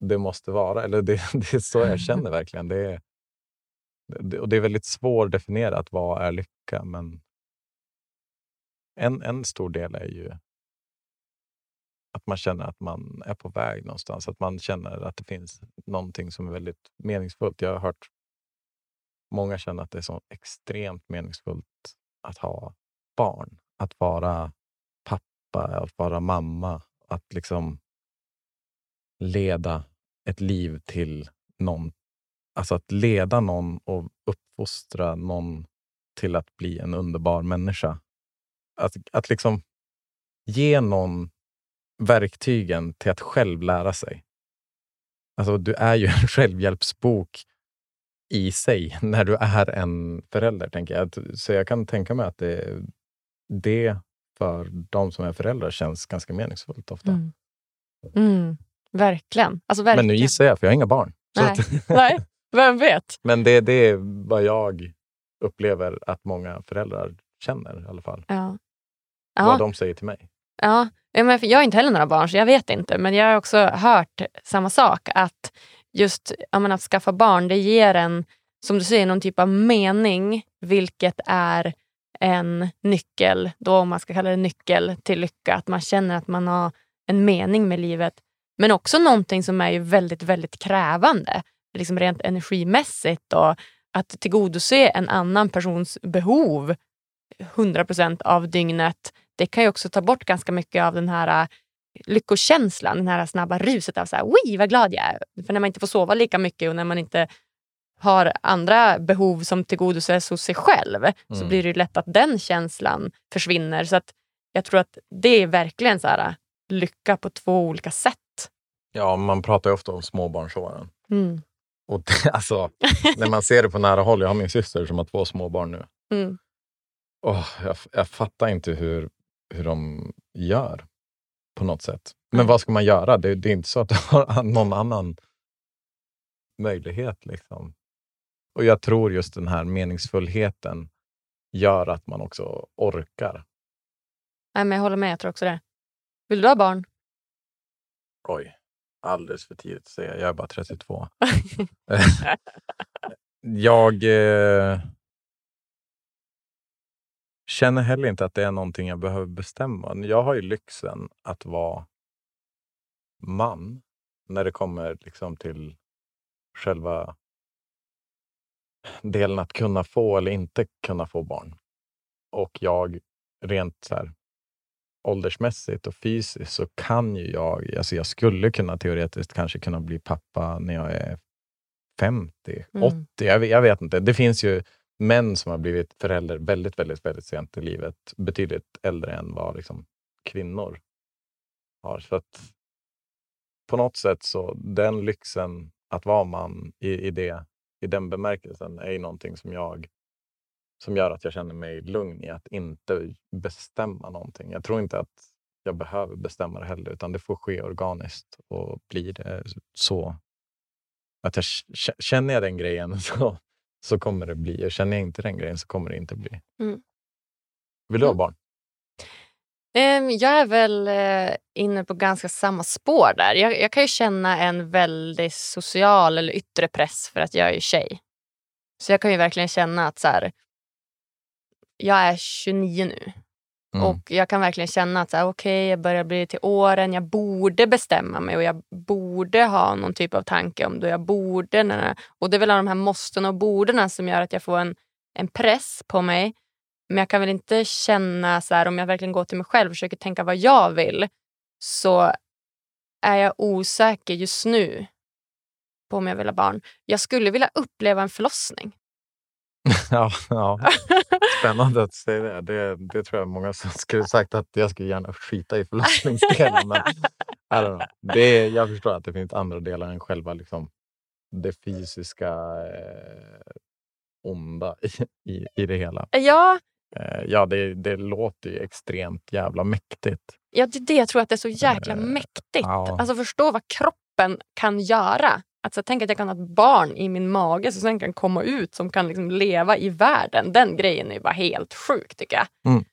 det måste vara. Eller det, det är så jag känner verkligen. Det är, det, och det är väldigt svårdefinierat. Vad är lycka? Men en, en stor del är ju att man känner att man är på väg någonstans. Att man känner att det finns någonting som är väldigt meningsfullt. Jag har hört många känna att det är så extremt meningsfullt att ha barn. Att vara pappa, att vara mamma. Att liksom leda ett liv till någon. Alltså att leda någon och uppfostra någon till att bli en underbar människa. Att, att liksom ge någon verktygen till att själv lära sig. Alltså, du är ju en självhjälpsbok i sig när du är en förälder. tänker jag. Så jag kan tänka mig att det, det för de som är föräldrar känns ganska meningsfullt ofta. Mm. Mm. Verkligen. Alltså, verkligen. Men nu gissar jag, för jag har inga barn. Nej, att, Nej. vem vet? Men det, det är vad jag upplever att många föräldrar känner i alla fall. Ja. Vad de säger till mig. Ja, men jag har inte heller några barn så jag vet inte. Men jag har också hört samma sak. Att just menar, att skaffa barn det ger en, som du säger, någon typ av mening. Vilket är en nyckel, då om man ska kalla det nyckel till lycka. Att man känner att man har en mening med livet. Men också någonting som är ju väldigt, väldigt krävande. Liksom rent energimässigt och att tillgodose en annan persons behov 100 av dygnet. Det kan ju också ta bort ganska mycket av den här äh, lyckokänslan, den här snabba ruset av så här, Oj, vad glad jag är. För när man inte får sova lika mycket och när man inte har andra behov som tillgodoses hos sig själv mm. så blir det lätt att den känslan försvinner. Så att jag tror att det är verkligen så här, äh, lycka på två olika sätt. Ja, man pratar ju ofta om småbarnsåren. Mm. Och det, alltså, när man ser det på nära håll, jag har min syster som har två småbarn nu. Mm. Oh, jag, jag fattar inte hur, hur de gör på något sätt. Men mm. vad ska man göra? Det, det, är inte så att du har någon annan möjlighet. Liksom. Och jag tror just den här meningsfullheten gör att man också orkar. Nej, men jag håller med, jag tror också det. Vill du ha barn? Oj, alldeles för tidigt att säga. Jag är bara 32. jag eh, känner heller inte att det är någonting jag behöver bestämma. Jag har ju lyxen att vara man när det kommer liksom till själva delen att kunna få eller inte kunna få barn. Och jag rent så här, åldersmässigt och fysiskt så kan ju jag, alltså jag skulle kunna teoretiskt kanske kunna bli pappa när jag är 50, mm. 80, jag, jag, vet inte. Det finns ju män som har blivit förälder väldigt, väldigt, väldigt sent i livet. Betydligt äldre än vad liksom, kvinnor har. Så att på något sätt så den lyxen att vara man i, i, det, i den bemärkelsen är ju någonting som jag som gör att jag känner mig lugn i att inte bestämma någonting. Jag tror inte att jag behöver bestämma det heller, utan det får ske organiskt. Och blir det så att jag känner jag den grejen så, så kommer det bli. Och känner jag inte den grejen så kommer det inte bli. Mm. Vill du ha mm. barn? Um, jag är väl uh, inne på ganska samma spår där. Jag, jag kan ju känna en väldigt social eller yttre press för att jag är tjej. Så jag kan ju verkligen känna att så här, jag är 29 nu. Mm. Och jag kan verkligen känna att okej, okay, jag börjar bli till åren. Jag borde bestämma mig och jag borde ha någon typ av tanke om det. Jag borde, och det är väl de här måsten och bordena som gör att jag får en, en press på mig. Men jag kan väl inte känna så här, om jag verkligen går till mig själv och försöker tänka vad jag vill, så är jag osäker just nu på om jag vill ha barn. Jag skulle vilja uppleva en förlossning. ja, ja, spännande att säga det. det. Det tror jag många som skulle sagt att jag skulle gärna skita i förlossningsdelen. Men I don't know. Det jag förstår att det finns andra delar än själva liksom, det fysiska eh, onda i, i, i det hela. Ja, Eh, ja, det, det låter ju extremt jävla mäktigt. ja, det är det jag tror att det är så jäkla Eh, mäktigt. ja. Alltså förstå vad kroppen kan göra. Alltså, tänk att jag kan ha ett barn i min mage som sen kan komma ut som kan liksom leva i världen. Den grejen är bara helt sjuk tycker jag. Mm.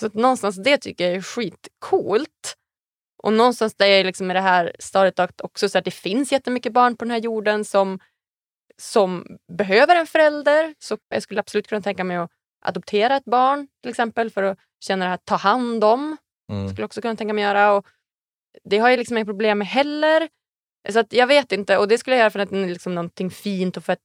Så att någonstans det tycker jag är skitcoolt. Och någonstans där jag liksom i det här stadiet också så att det finns jättemycket barn på den här jorden som, som behöver en förälder. Så jag skulle absolut kunna tänka mig att adoptera ett barn till exempel för att känna det här ta hand om. Mm. skulle också kunna tänka mig göra. Och det har jag liksom inga problem med heller. Så att jag vet inte. Och det skulle jag göra för att det är liksom någonting fint och för att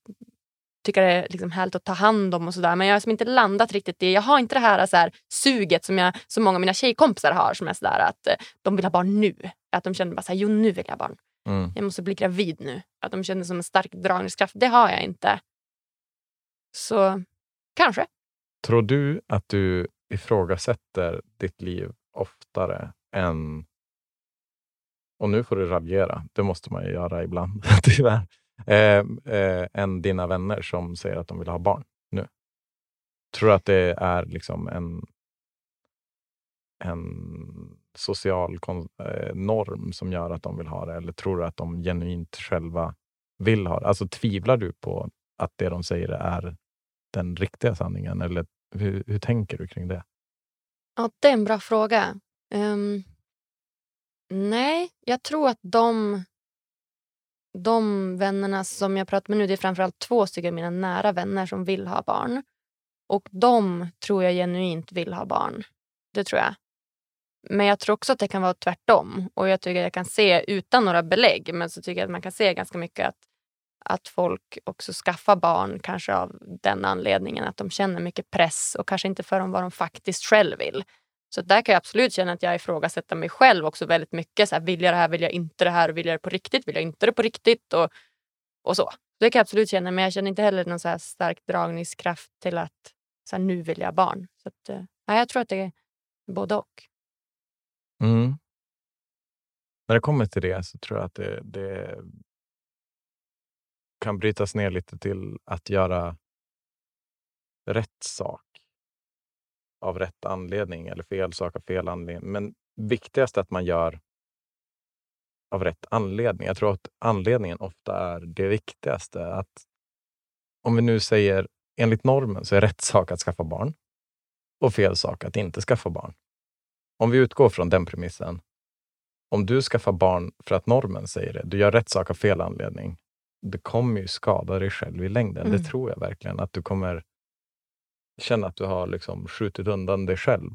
tycka det är liksom härligt att ta hand om och sådär. Men jag har liksom inte landat riktigt i, jag har inte det här, så här suget som, jag, som många av mina tjejkompisar har som är sådär att eh, de vill ha barn nu. Att de känner bara såhär, jo nu vill jag ha barn. Mm. Jag måste bli gravid nu. Att de känner som en stark dragningskraft. Det har jag inte. Så kanske. Tror du att du ifrågasätter ditt liv oftare än... Och nu får du raljera, det måste man ju göra ibland, tyvärr. Eh, eh, än dina vänner som säger att de vill ha barn nu. Tror du att det är liksom en, en social kon- eh, norm som gör att de vill ha det? Eller tror du att de genuint själva vill ha det? Alltså tvivlar du på att det de säger är den riktiga sanningen? Eller hur, hur tänker du kring det? Ja, det är en bra fråga. Um, nej, jag tror att de, de vännerna som jag pratar med nu, det är framförallt två stycken av mina nära vänner som vill ha barn. Och de tror jag genuint vill ha barn. Det tror jag. Men jag tror också att det kan vara tvärtom. Och jag tycker att jag kan se, utan några belägg, men så tycker jag att man kan se ganska mycket att, att folk också skaffar barn kanske av den anledningen att de känner mycket press och kanske inte för dem vad de faktiskt själv vill. Så där kan jag absolut känna att jag ifrågasätter mig själv också väldigt mycket. Så här, vill jag det här? Vill jag inte det här? Vill jag det på riktigt? Vill jag inte det på riktigt? Och, och så. Det kan jag absolut känna, men jag känner inte heller någon så här stark dragningskraft till att så här, nu vill jag ha barn. Så att, eh, ja, jag tror att det är både och. Mm. När det kommer till det så tror jag att det, det kan brytas ner lite till att göra rätt sak av rätt anledning eller fel sak av fel anledning. Men viktigast är att man gör av rätt anledning. Jag tror att anledningen ofta är det viktigaste. Att om vi nu säger enligt normen så är rätt sak att skaffa barn och fel sak att inte skaffa barn. Om vi utgår från den premissen. Om du skaffar barn för att normen säger det, du gör rätt sak av fel anledning. Det kommer ju skada dig själv i längden. Mm. Det tror jag verkligen. Att du kommer känna att du har liksom skjutit undan dig själv.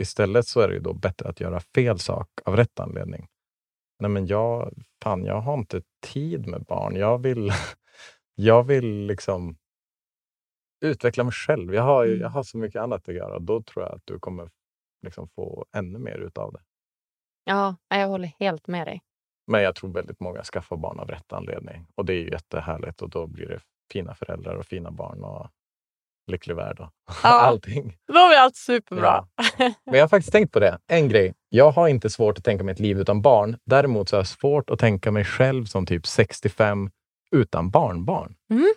Istället så är det ju då bättre att göra fel sak av rätt anledning. Nej men jag, fan, jag har inte tid med barn. Jag vill, jag vill liksom utveckla mig själv. Jag har, ju- Mm. jag har så mycket annat att göra. Då tror jag att du kommer liksom få ännu mer utav det. Ja, jag håller helt med dig. Men jag tror väldigt många skaffar barn av rätt anledning. Och det är ju jättehärligt och då blir det fina föräldrar och fina barn och lycklig värld och Ja. allting. Då är allt superbra. Men jag har faktiskt tänkt på det. En grej. Jag har inte svårt att tänka mig ett liv utan barn. Däremot så har jag svårt att tänka mig själv som typ 65 utan barnbarn. Mm.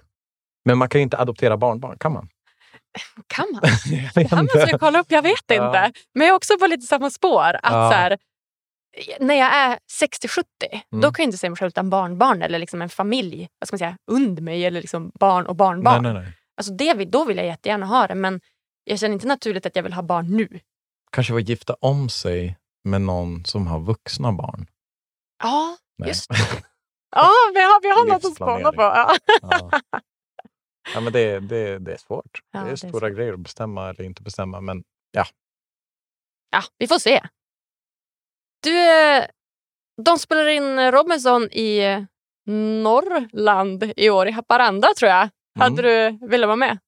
Men man kan ju inte adoptera barnbarn, kan man? Kan man? Det här måste inte. jag kolla upp, jag vet Ja. inte. Men jag är också på lite samma spår. Att Ja. så här, när jag är 60-70, Mm. då kan jag inte se mig själv utan barnbarn eller liksom en familj vad ska man säga, under mig eller liksom barn och barnbarn. Nej, nej, nej. Alltså det vill, då vill jag jättegärna ha det men jag känner inte naturligt att jag vill ha barn nu. Kanske få gifta om sig med någon som har vuxna barn. Ja, Nej. just Ja, vi har, vi har något att spana på. Ja. Ja. Ja, men det, det, det är svårt. Ja, det det är är stora svårt. grejer att bestämma eller inte bestämma. Men ja, vi får se. Du, eh, de spelar in Robinson i eh, Norrland i år, i Haparanda tror jag. Hade du velat vara med?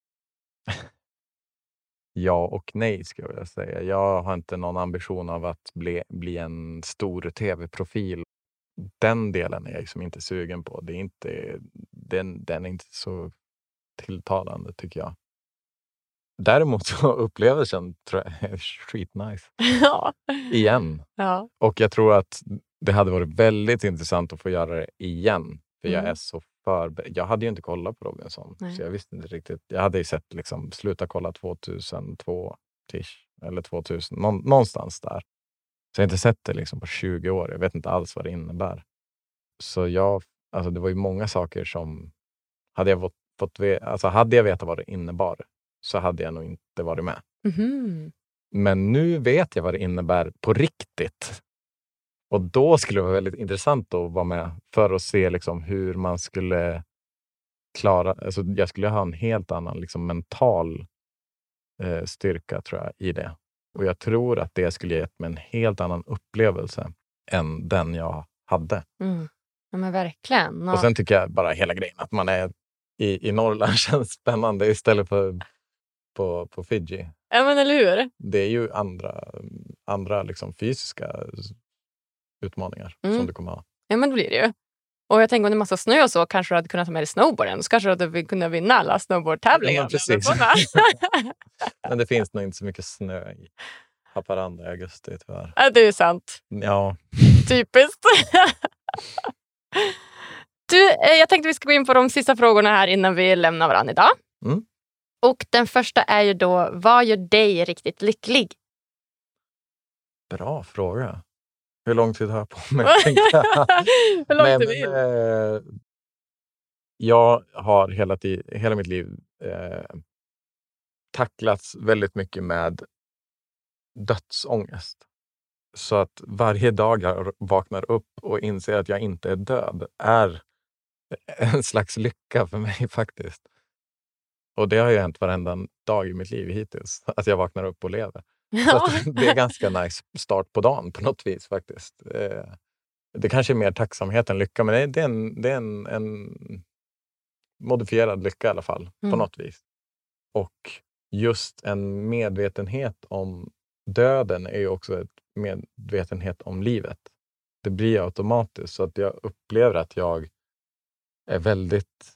ja och nej ska jag säga. Jag har inte någon ambition av att bli, bli en stor tv-profil. Den delen är jag liksom inte sugen på. Det är inte, den, den är inte så tilltalande tycker jag. Däremot så upplevelsen tror jag är skitnice. ja. Igen. ja. Och jag tror att det hade varit väldigt intressant att få göra det igen. För jag Mm. är så förberedd. Jag hade ju inte kollat på Robinson. Nej. Så jag visste inte riktigt. Jag hade ju sett liksom, sluta kolla 2002 tish, eller 2000. Någon, någonstans där. Så jag har inte sett det liksom på 20 år. Jag vet inte alls vad det innebär. Så jag, alltså det var ju många saker som... Hade jag, fått, fått, alltså hade jag vetat vad det innebar så hade jag nog inte varit med. Mhm. Men nu vet jag vad det innebär på riktigt. Och då skulle det vara väldigt intressant att vara med för att se liksom hur man skulle klara... Alltså jag skulle ha en helt annan liksom mental eh, styrka tror jag, i det. Och jag tror att det skulle gett mig en helt annan upplevelse än den jag hade. Mm. Ja, men verkligen. Och sen tycker jag bara hela grejen att man är i, i Norrland känns spännande istället för på, på Fiji. ja, men eller hur? Det är ju andra, andra liksom fysiska utmaningar Mm. som du kommer ha. Ja, men det blir det ju. Och jag tänker om det är massa snö och så kanske du hade kunnat ta med dig snowboarden. Så kanske du hade kunnat vinna alla snowboardtävlingar. Ja, men precis. Men det finns nog inte så mycket snö i Haparanda i augusti tyvärr. ja, det är sant. Ja, Typiskt. du, eh, jag tänkte vi ska gå in på de sista frågorna här innan vi lämnar varandra idag. Mm. Och den första är ju då, vad gör dig riktigt lycklig? bra fråga. Hur lång tid har jag på mig? Hur du men, vill. eh, jag har hela, tid, hela mitt liv eh, tacklats väldigt mycket med dödsångest. Så att varje dag jag vaknar upp och inser att jag inte är död är en slags lycka för mig faktiskt. Och det har ju hänt varenda dag i mitt liv hittills, att jag vaknar upp och lever. Ja. det är ganska nice start på dagen på något vis faktiskt. Eh, Det kanske är mer tacksamhet än lycka, men det är- en, det är en, en modifierad lycka i alla fall på Mm. något vis. Och just en medvetenhet om döden är ju också ett medvetenhet om livet. Det blir automatiskt så att jag upplever att jag är väldigt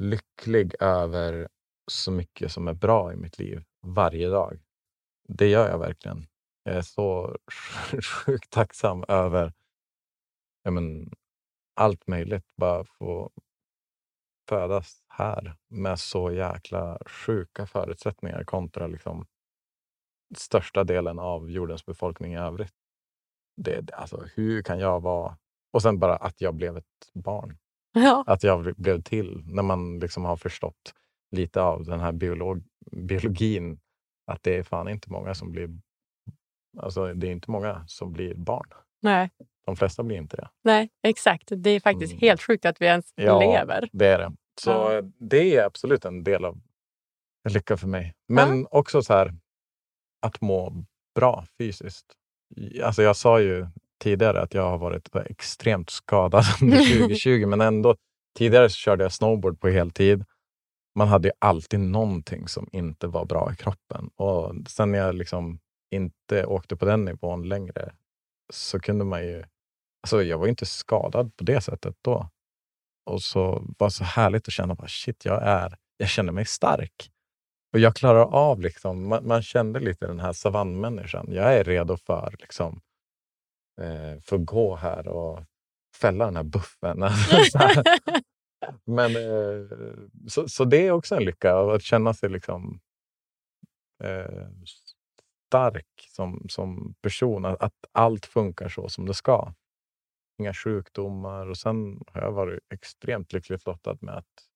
lycklig över så mycket som är bra i mitt liv varje dag. Det gör jag verkligen. Jag är så sjukt tacksam över ja, men, allt möjligt. Bara få födas här med så jäkla sjuka förutsättningar kontra liksom största delen av jordens befolkning i övrigt. Det, alltså, hur kan jag vara... Och sen bara att jag blev ett barn. Ja. Att jag bl- blev till när man liksom har förstått lite av den här biolog, biologin. Att det är fan inte många som blir... Alltså det är inte många som blir barn. Nej, De flesta blir inte det. nej, exakt. Det är faktiskt Mm. helt sjukt att vi ens Ja. lever. Det är det. Så Ja. det är absolut en del av lycka för mig. Men också så här att må bra fysiskt. Alltså jag sa ju tidigare att jag har varit extremt skadad under 2020 men ändå tidigare körde jag snowboard på heltid. Man hade ju alltid någonting som inte var bra i kroppen och sen när jag liksom inte åkte på den nivån längre så kunde man ju... Alltså jag var inte skadad på det sättet då. Och så var det så härligt att känna bara shit, jag är, jag känner mig stark. Och jag klarar av, liksom, man, man kände lite den här savannmänniskan. Jag är redo för, liksom, eh, för att gå här och fälla den här buffen. Så här. Men, eh, så, så det är också en lycka, att känna sig liksom, eh, stark som, som person. Att, att allt funkar så som det ska. Inga sjukdomar. Och sen har jag varit extremt lyckligt lottad med att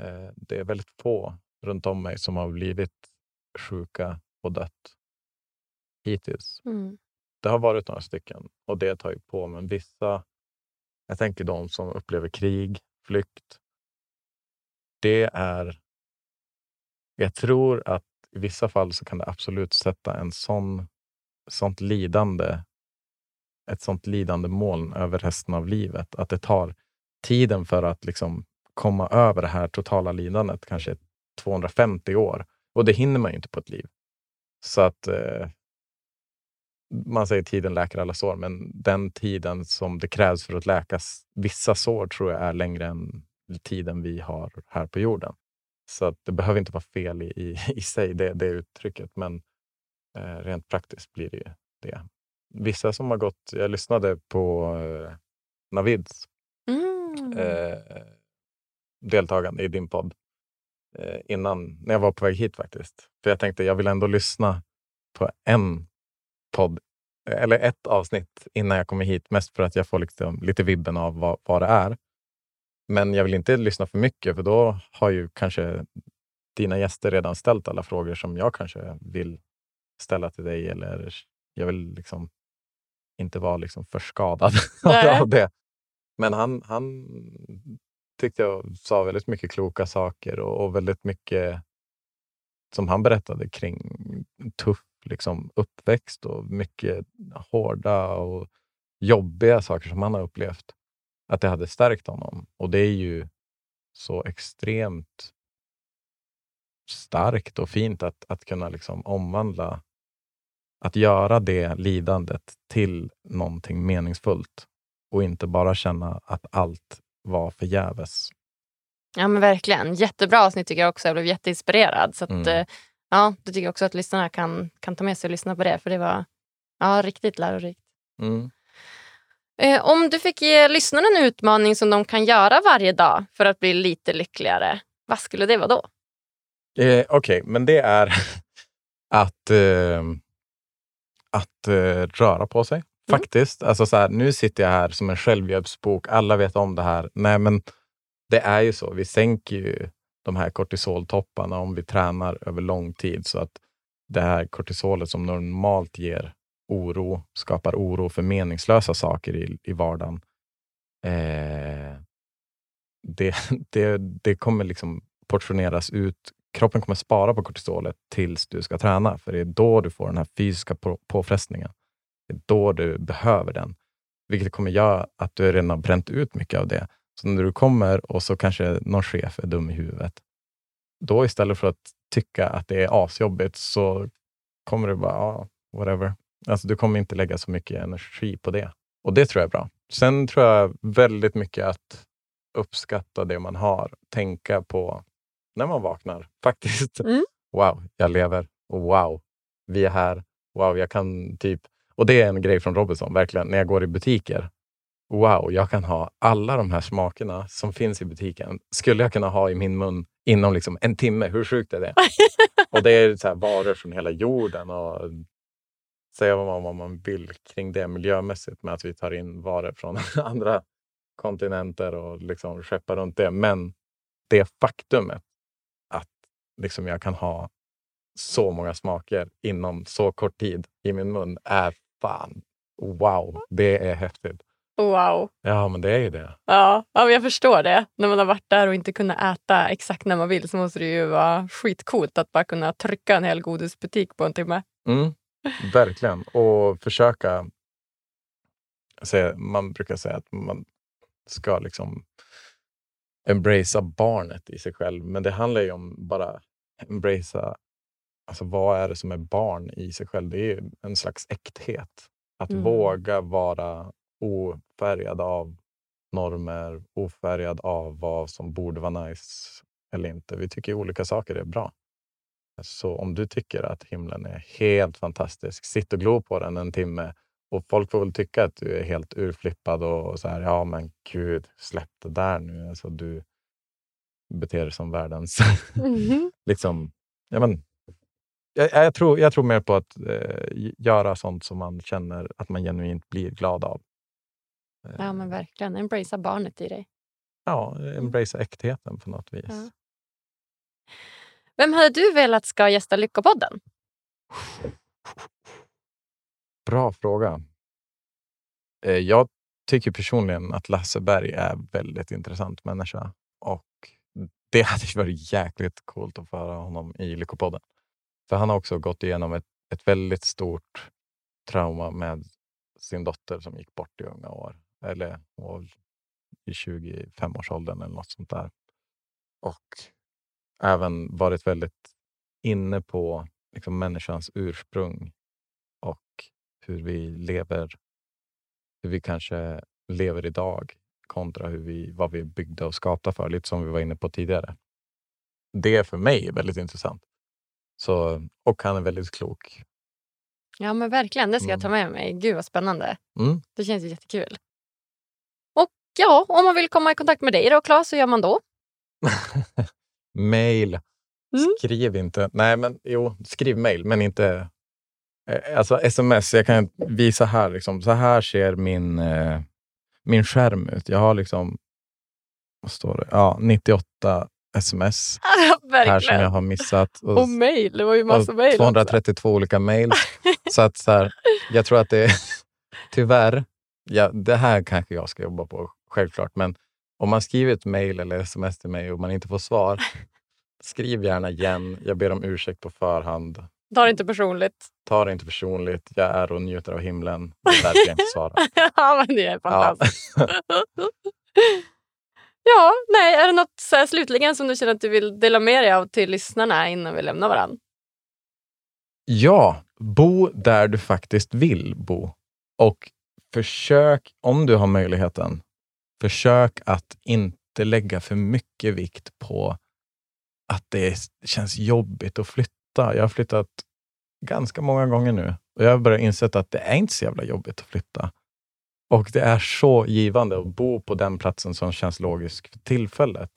eh, det är väldigt få runt om mig som har blivit sjuka och dött hittills. Mm. Det har varit några stycken och det tar ju på. Men vissa, jag tänker de som upplever krig, flykt. Det är... Jag tror att i vissa fall så kan det absolut sätta en sån, sånt lidande ett sånt lidande moln över resten av livet. Att det tar tiden för att liksom komma över det här totala lidandet, kanske 250 år. Och det hinner man ju inte på ett liv. Så att eh, man säger tiden läker alla sår, men den tiden som det krävs för att läka vissa sår tror jag är längre än tiden vi har här på jorden. Så att det behöver inte vara fel i, i, i sig, det, det uttrycket, men eh, rent praktiskt blir det ju det. vissa som har gått... Jag lyssnade på eh, Navids Mm. eh, deltagande i din podd eh, innan, när jag var på väg hit faktiskt. För jag tänkte jag vill ändå lyssna på en podd eller ett avsnitt innan jag kommer hit. Mest för att jag får liksom lite vibben av vad, vad det är. Men jag vill inte lyssna för mycket för då har ju kanske dina gäster redan ställt alla frågor som jag kanske vill ställa till dig. Eller jag vill liksom inte vara liksom för skadad av det. Men han, han tyckte jag sa väldigt mycket kloka saker och, och väldigt mycket som han berättade kring tuff liksom, uppväxt och mycket hårda och jobbiga saker som han har upplevt. Att det hade stärkt honom. Och det är ju så extremt starkt och fint att, att kunna liksom omvandla, att göra det lidandet till någonting meningsfullt och inte bara känna att allt var förgäves. Ja men verkligen. Jättebra avsnitt tycker jag också. Jag blev jätteinspirerad. Så att, Mm. Ja, det tycker jag också att lyssnarna kan, kan ta med sig och lyssna på det. För det var ja, riktigt lärorikt. Mm. Eh, om du fick ge lyssnarna en utmaning som de kan göra varje dag för att bli lite lyckligare, vad skulle det vara då? Eh, Okej, men det är att, eh, att eh, röra på sig. Mm. Faktiskt. Alltså så här, nu sitter jag här som en självhjälpsbok. Alla vet om det här. Nej, men det är ju så. Vi sänker ju de här kortisoltopparna om vi tränar över lång tid. Så att det här kortisolet som normalt ger oro, skapar oro för meningslösa saker i, i vardagen. Eh, det, det, det kommer liksom portioneras ut. Kroppen kommer spara på kortisolet tills du ska träna. För det är då du får den här fysiska på, påfrestningen. Det är då du behöver den. Vilket kommer göra att du redan har bränt ut mycket av det. Så när du kommer och så kanske någon chef är dum i huvudet. Då istället för att tycka att det är asjobbigt så kommer du bara, ja, whatever. Alltså, du kommer inte lägga så mycket energi på det. Och det tror jag är bra. Sen tror jag väldigt mycket att uppskatta det man har. Tänka på när man vaknar. Faktiskt. Mm. Wow, jag lever. Och wow, vi är här. Wow, jag kan typ... Och det är en grej från Robinson, verkligen. När jag går i butiker. Wow, jag kan ha alla de här smakerna som finns i butiken. Skulle jag kunna ha i min mun inom liksom en timme. Hur sjukt är det? och det är så varor från hela jorden. och Säga vad man, vad man vill kring det miljömässigt med att vi tar in varor från andra kontinenter och liksom skeppar runt det. Men det faktumet att liksom jag kan ha så många smaker inom så kort tid i min mun är fan wow. Det är häftigt. Wow. Ja, men det är ju det. Ja, ja jag förstår det. När man har varit där och inte kunnat äta exakt när man vill så måste det ju vara skitcoolt att bara kunna trycka en hel godisbutik på en timme. Mm, verkligen. Och försöka... Säga, man brukar säga att man ska liksom embracea barnet i sig själv. Men det handlar ju om bara embracea... Alltså vad är det som är barn i sig själv? Det är ju en slags äkthet. Att Mm. våga vara ofärgad av normer, ofärgad av vad som borde vara nice eller inte. Vi tycker olika saker är bra. Så om du tycker att himlen är helt fantastisk, sitt och glo på den en timme. Och folk får väl tycka att du är helt urflippad och så här, ja men gud, släpp det där nu. Alltså, du beter dig som världens... liksom, ja, men, jag, jag, tror, jag tror mer på att eh, göra sånt som man känner att man genuint blir glad av. Eh, Ja men verkligen. Embracea barnet i dig. ja, embracea äktheten på något vis. Ja. Vem hade du velat ska gästa Lyckopodden? Bra fråga. Eh, Jag tycker personligen att Lasse Berg är väldigt intressant människa. Och det hade varit jäkligt coolt att få höra honom i Lyckopodden. För han har också gått igenom ett, ett väldigt stort trauma med sin dotter som gick bort i unga år. Eller i 25-årsåldern eller något sånt där. Och även varit väldigt inne på liksom, människans ursprung och hur vi lever, hur vi kanske lever idag kontra hur vi, vad vi är byggda och skapta för, lite som vi var inne på tidigare. Det för mig är väldigt intressant. Så, och han är väldigt klok. Ja men verkligen, det ska jag ta Mm. med mig. Gud vad spännande. Mm. Det känns ju jättekul. Ja, om man vill komma i kontakt med dig då Claes, hur gör man då? Mail. Mm. Skriv inte. Nej, men jo, skriv mail, men inte... Eh, alltså sms. Jag kan visa här. Liksom, så här ser min, eh, min skärm ut. Jag har liksom... Vad står det? Ja, 98 sms här som jag har missat. Och, Och mejl, det var ju massa mejl. också. 232 olika mail. så att så här, jag tror att det är... Tyvärr, ja, det här kanske jag ska jobba på, självklart. Men om man skriver ett mail eller sms till mig och man inte får svar, skriv gärna igen. Jag ber om ursäkt på förhand. Ta det inte personligt. Ta det inte personligt. Jag är och njuter av himlen. Det är därför jag inte svarar. ja, men det är Ja. fantastiskt. Ja, nej, är det något så här, slutligen som du känner att du vill dela med dig av till lyssnarna innan vi lämnar varandra? Ja, bo där du faktiskt vill bo. Och försök, om du har möjligheten, försök att inte lägga för mycket vikt på att det känns jobbigt att flytta. Jag har flyttat ganska många gånger nu och jag har börjat inse att det är inte så jävla jobbigt att flytta. Och det är så givande att bo på den platsen som känns logisk för tillfället.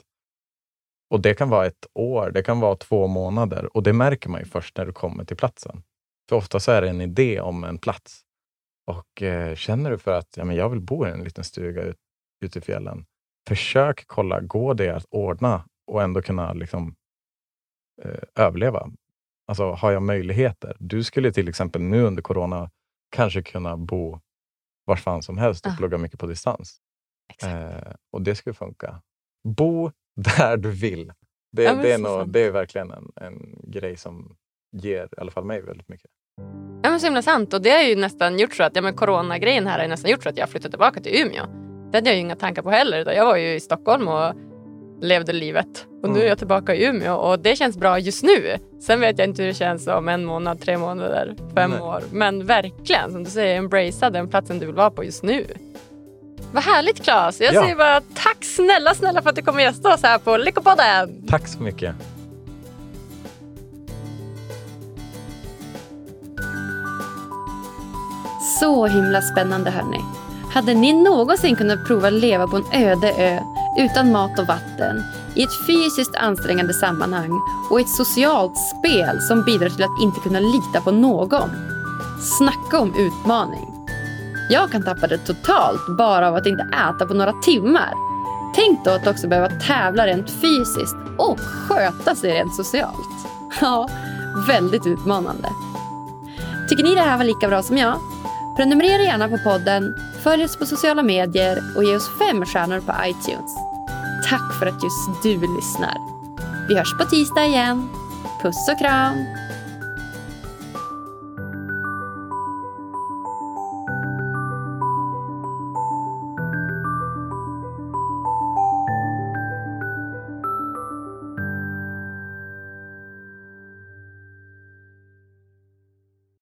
Och det kan vara ett år, det kan vara två månader och det märker man ju först när du kommer till platsen. För ofta så är det en idé om en plats. Och eh, känner du för att ja, men jag vill bo i en liten stuga ut, ute i fjällen, försök kolla, går det att ordna och ändå kunna liksom, eh, överleva? Alltså, har jag möjligheter? Du skulle till exempel nu under corona kanske kunna bo var fan som helst och Ah. plugga mycket på distans. Eh, och det skulle funka. Bo där du vill. Det, Ja, det, är, nog, det är verkligen en, en grej som ger i alla fall mig väldigt mycket. Ja, men så himla sant. Och det har ju nästan gjort så att ja, men coronagrejen här har nästan gjort så att jag flyttade tillbaka till Umeå. Det hade jag ju inga tankar på heller. Utan jag var ju i Stockholm och levde livet. Och nu är Mm. jag tillbaka i Umeå och det känns bra just nu. Sen vet jag inte hur det känns om en månad, tre månader, fem Nej. år. Men verkligen, som du säger, embracea den platsen du vill vara på just nu. Vad härligt Claes! Jag Ja. säger bara tack snälla, snälla för att du kom och gästa oss här på Lyckopodden. Tack så mycket. Så himla spännande hörni. Hade ni någonsin kunnat prova att leva på en öde ö utan mat och vatten i ett fysiskt ansträngande sammanhang och ett socialt spel som bidrar till att inte kunna lita på någon? Snacka om utmaning. Jag kan tappa det totalt bara av att inte äta på några timmar. Tänk då att också behöva tävla rent fysiskt och sköta sig rent socialt. Ja, väldigt utmanande. Tycker ni det här var lika bra som jag? Prenumerera gärna på podden, följ oss på sociala medier och ge oss fem stjärnor på iTunes. Tack för att just du lyssnar. Vi hörs på tisdag igen. Puss och kram!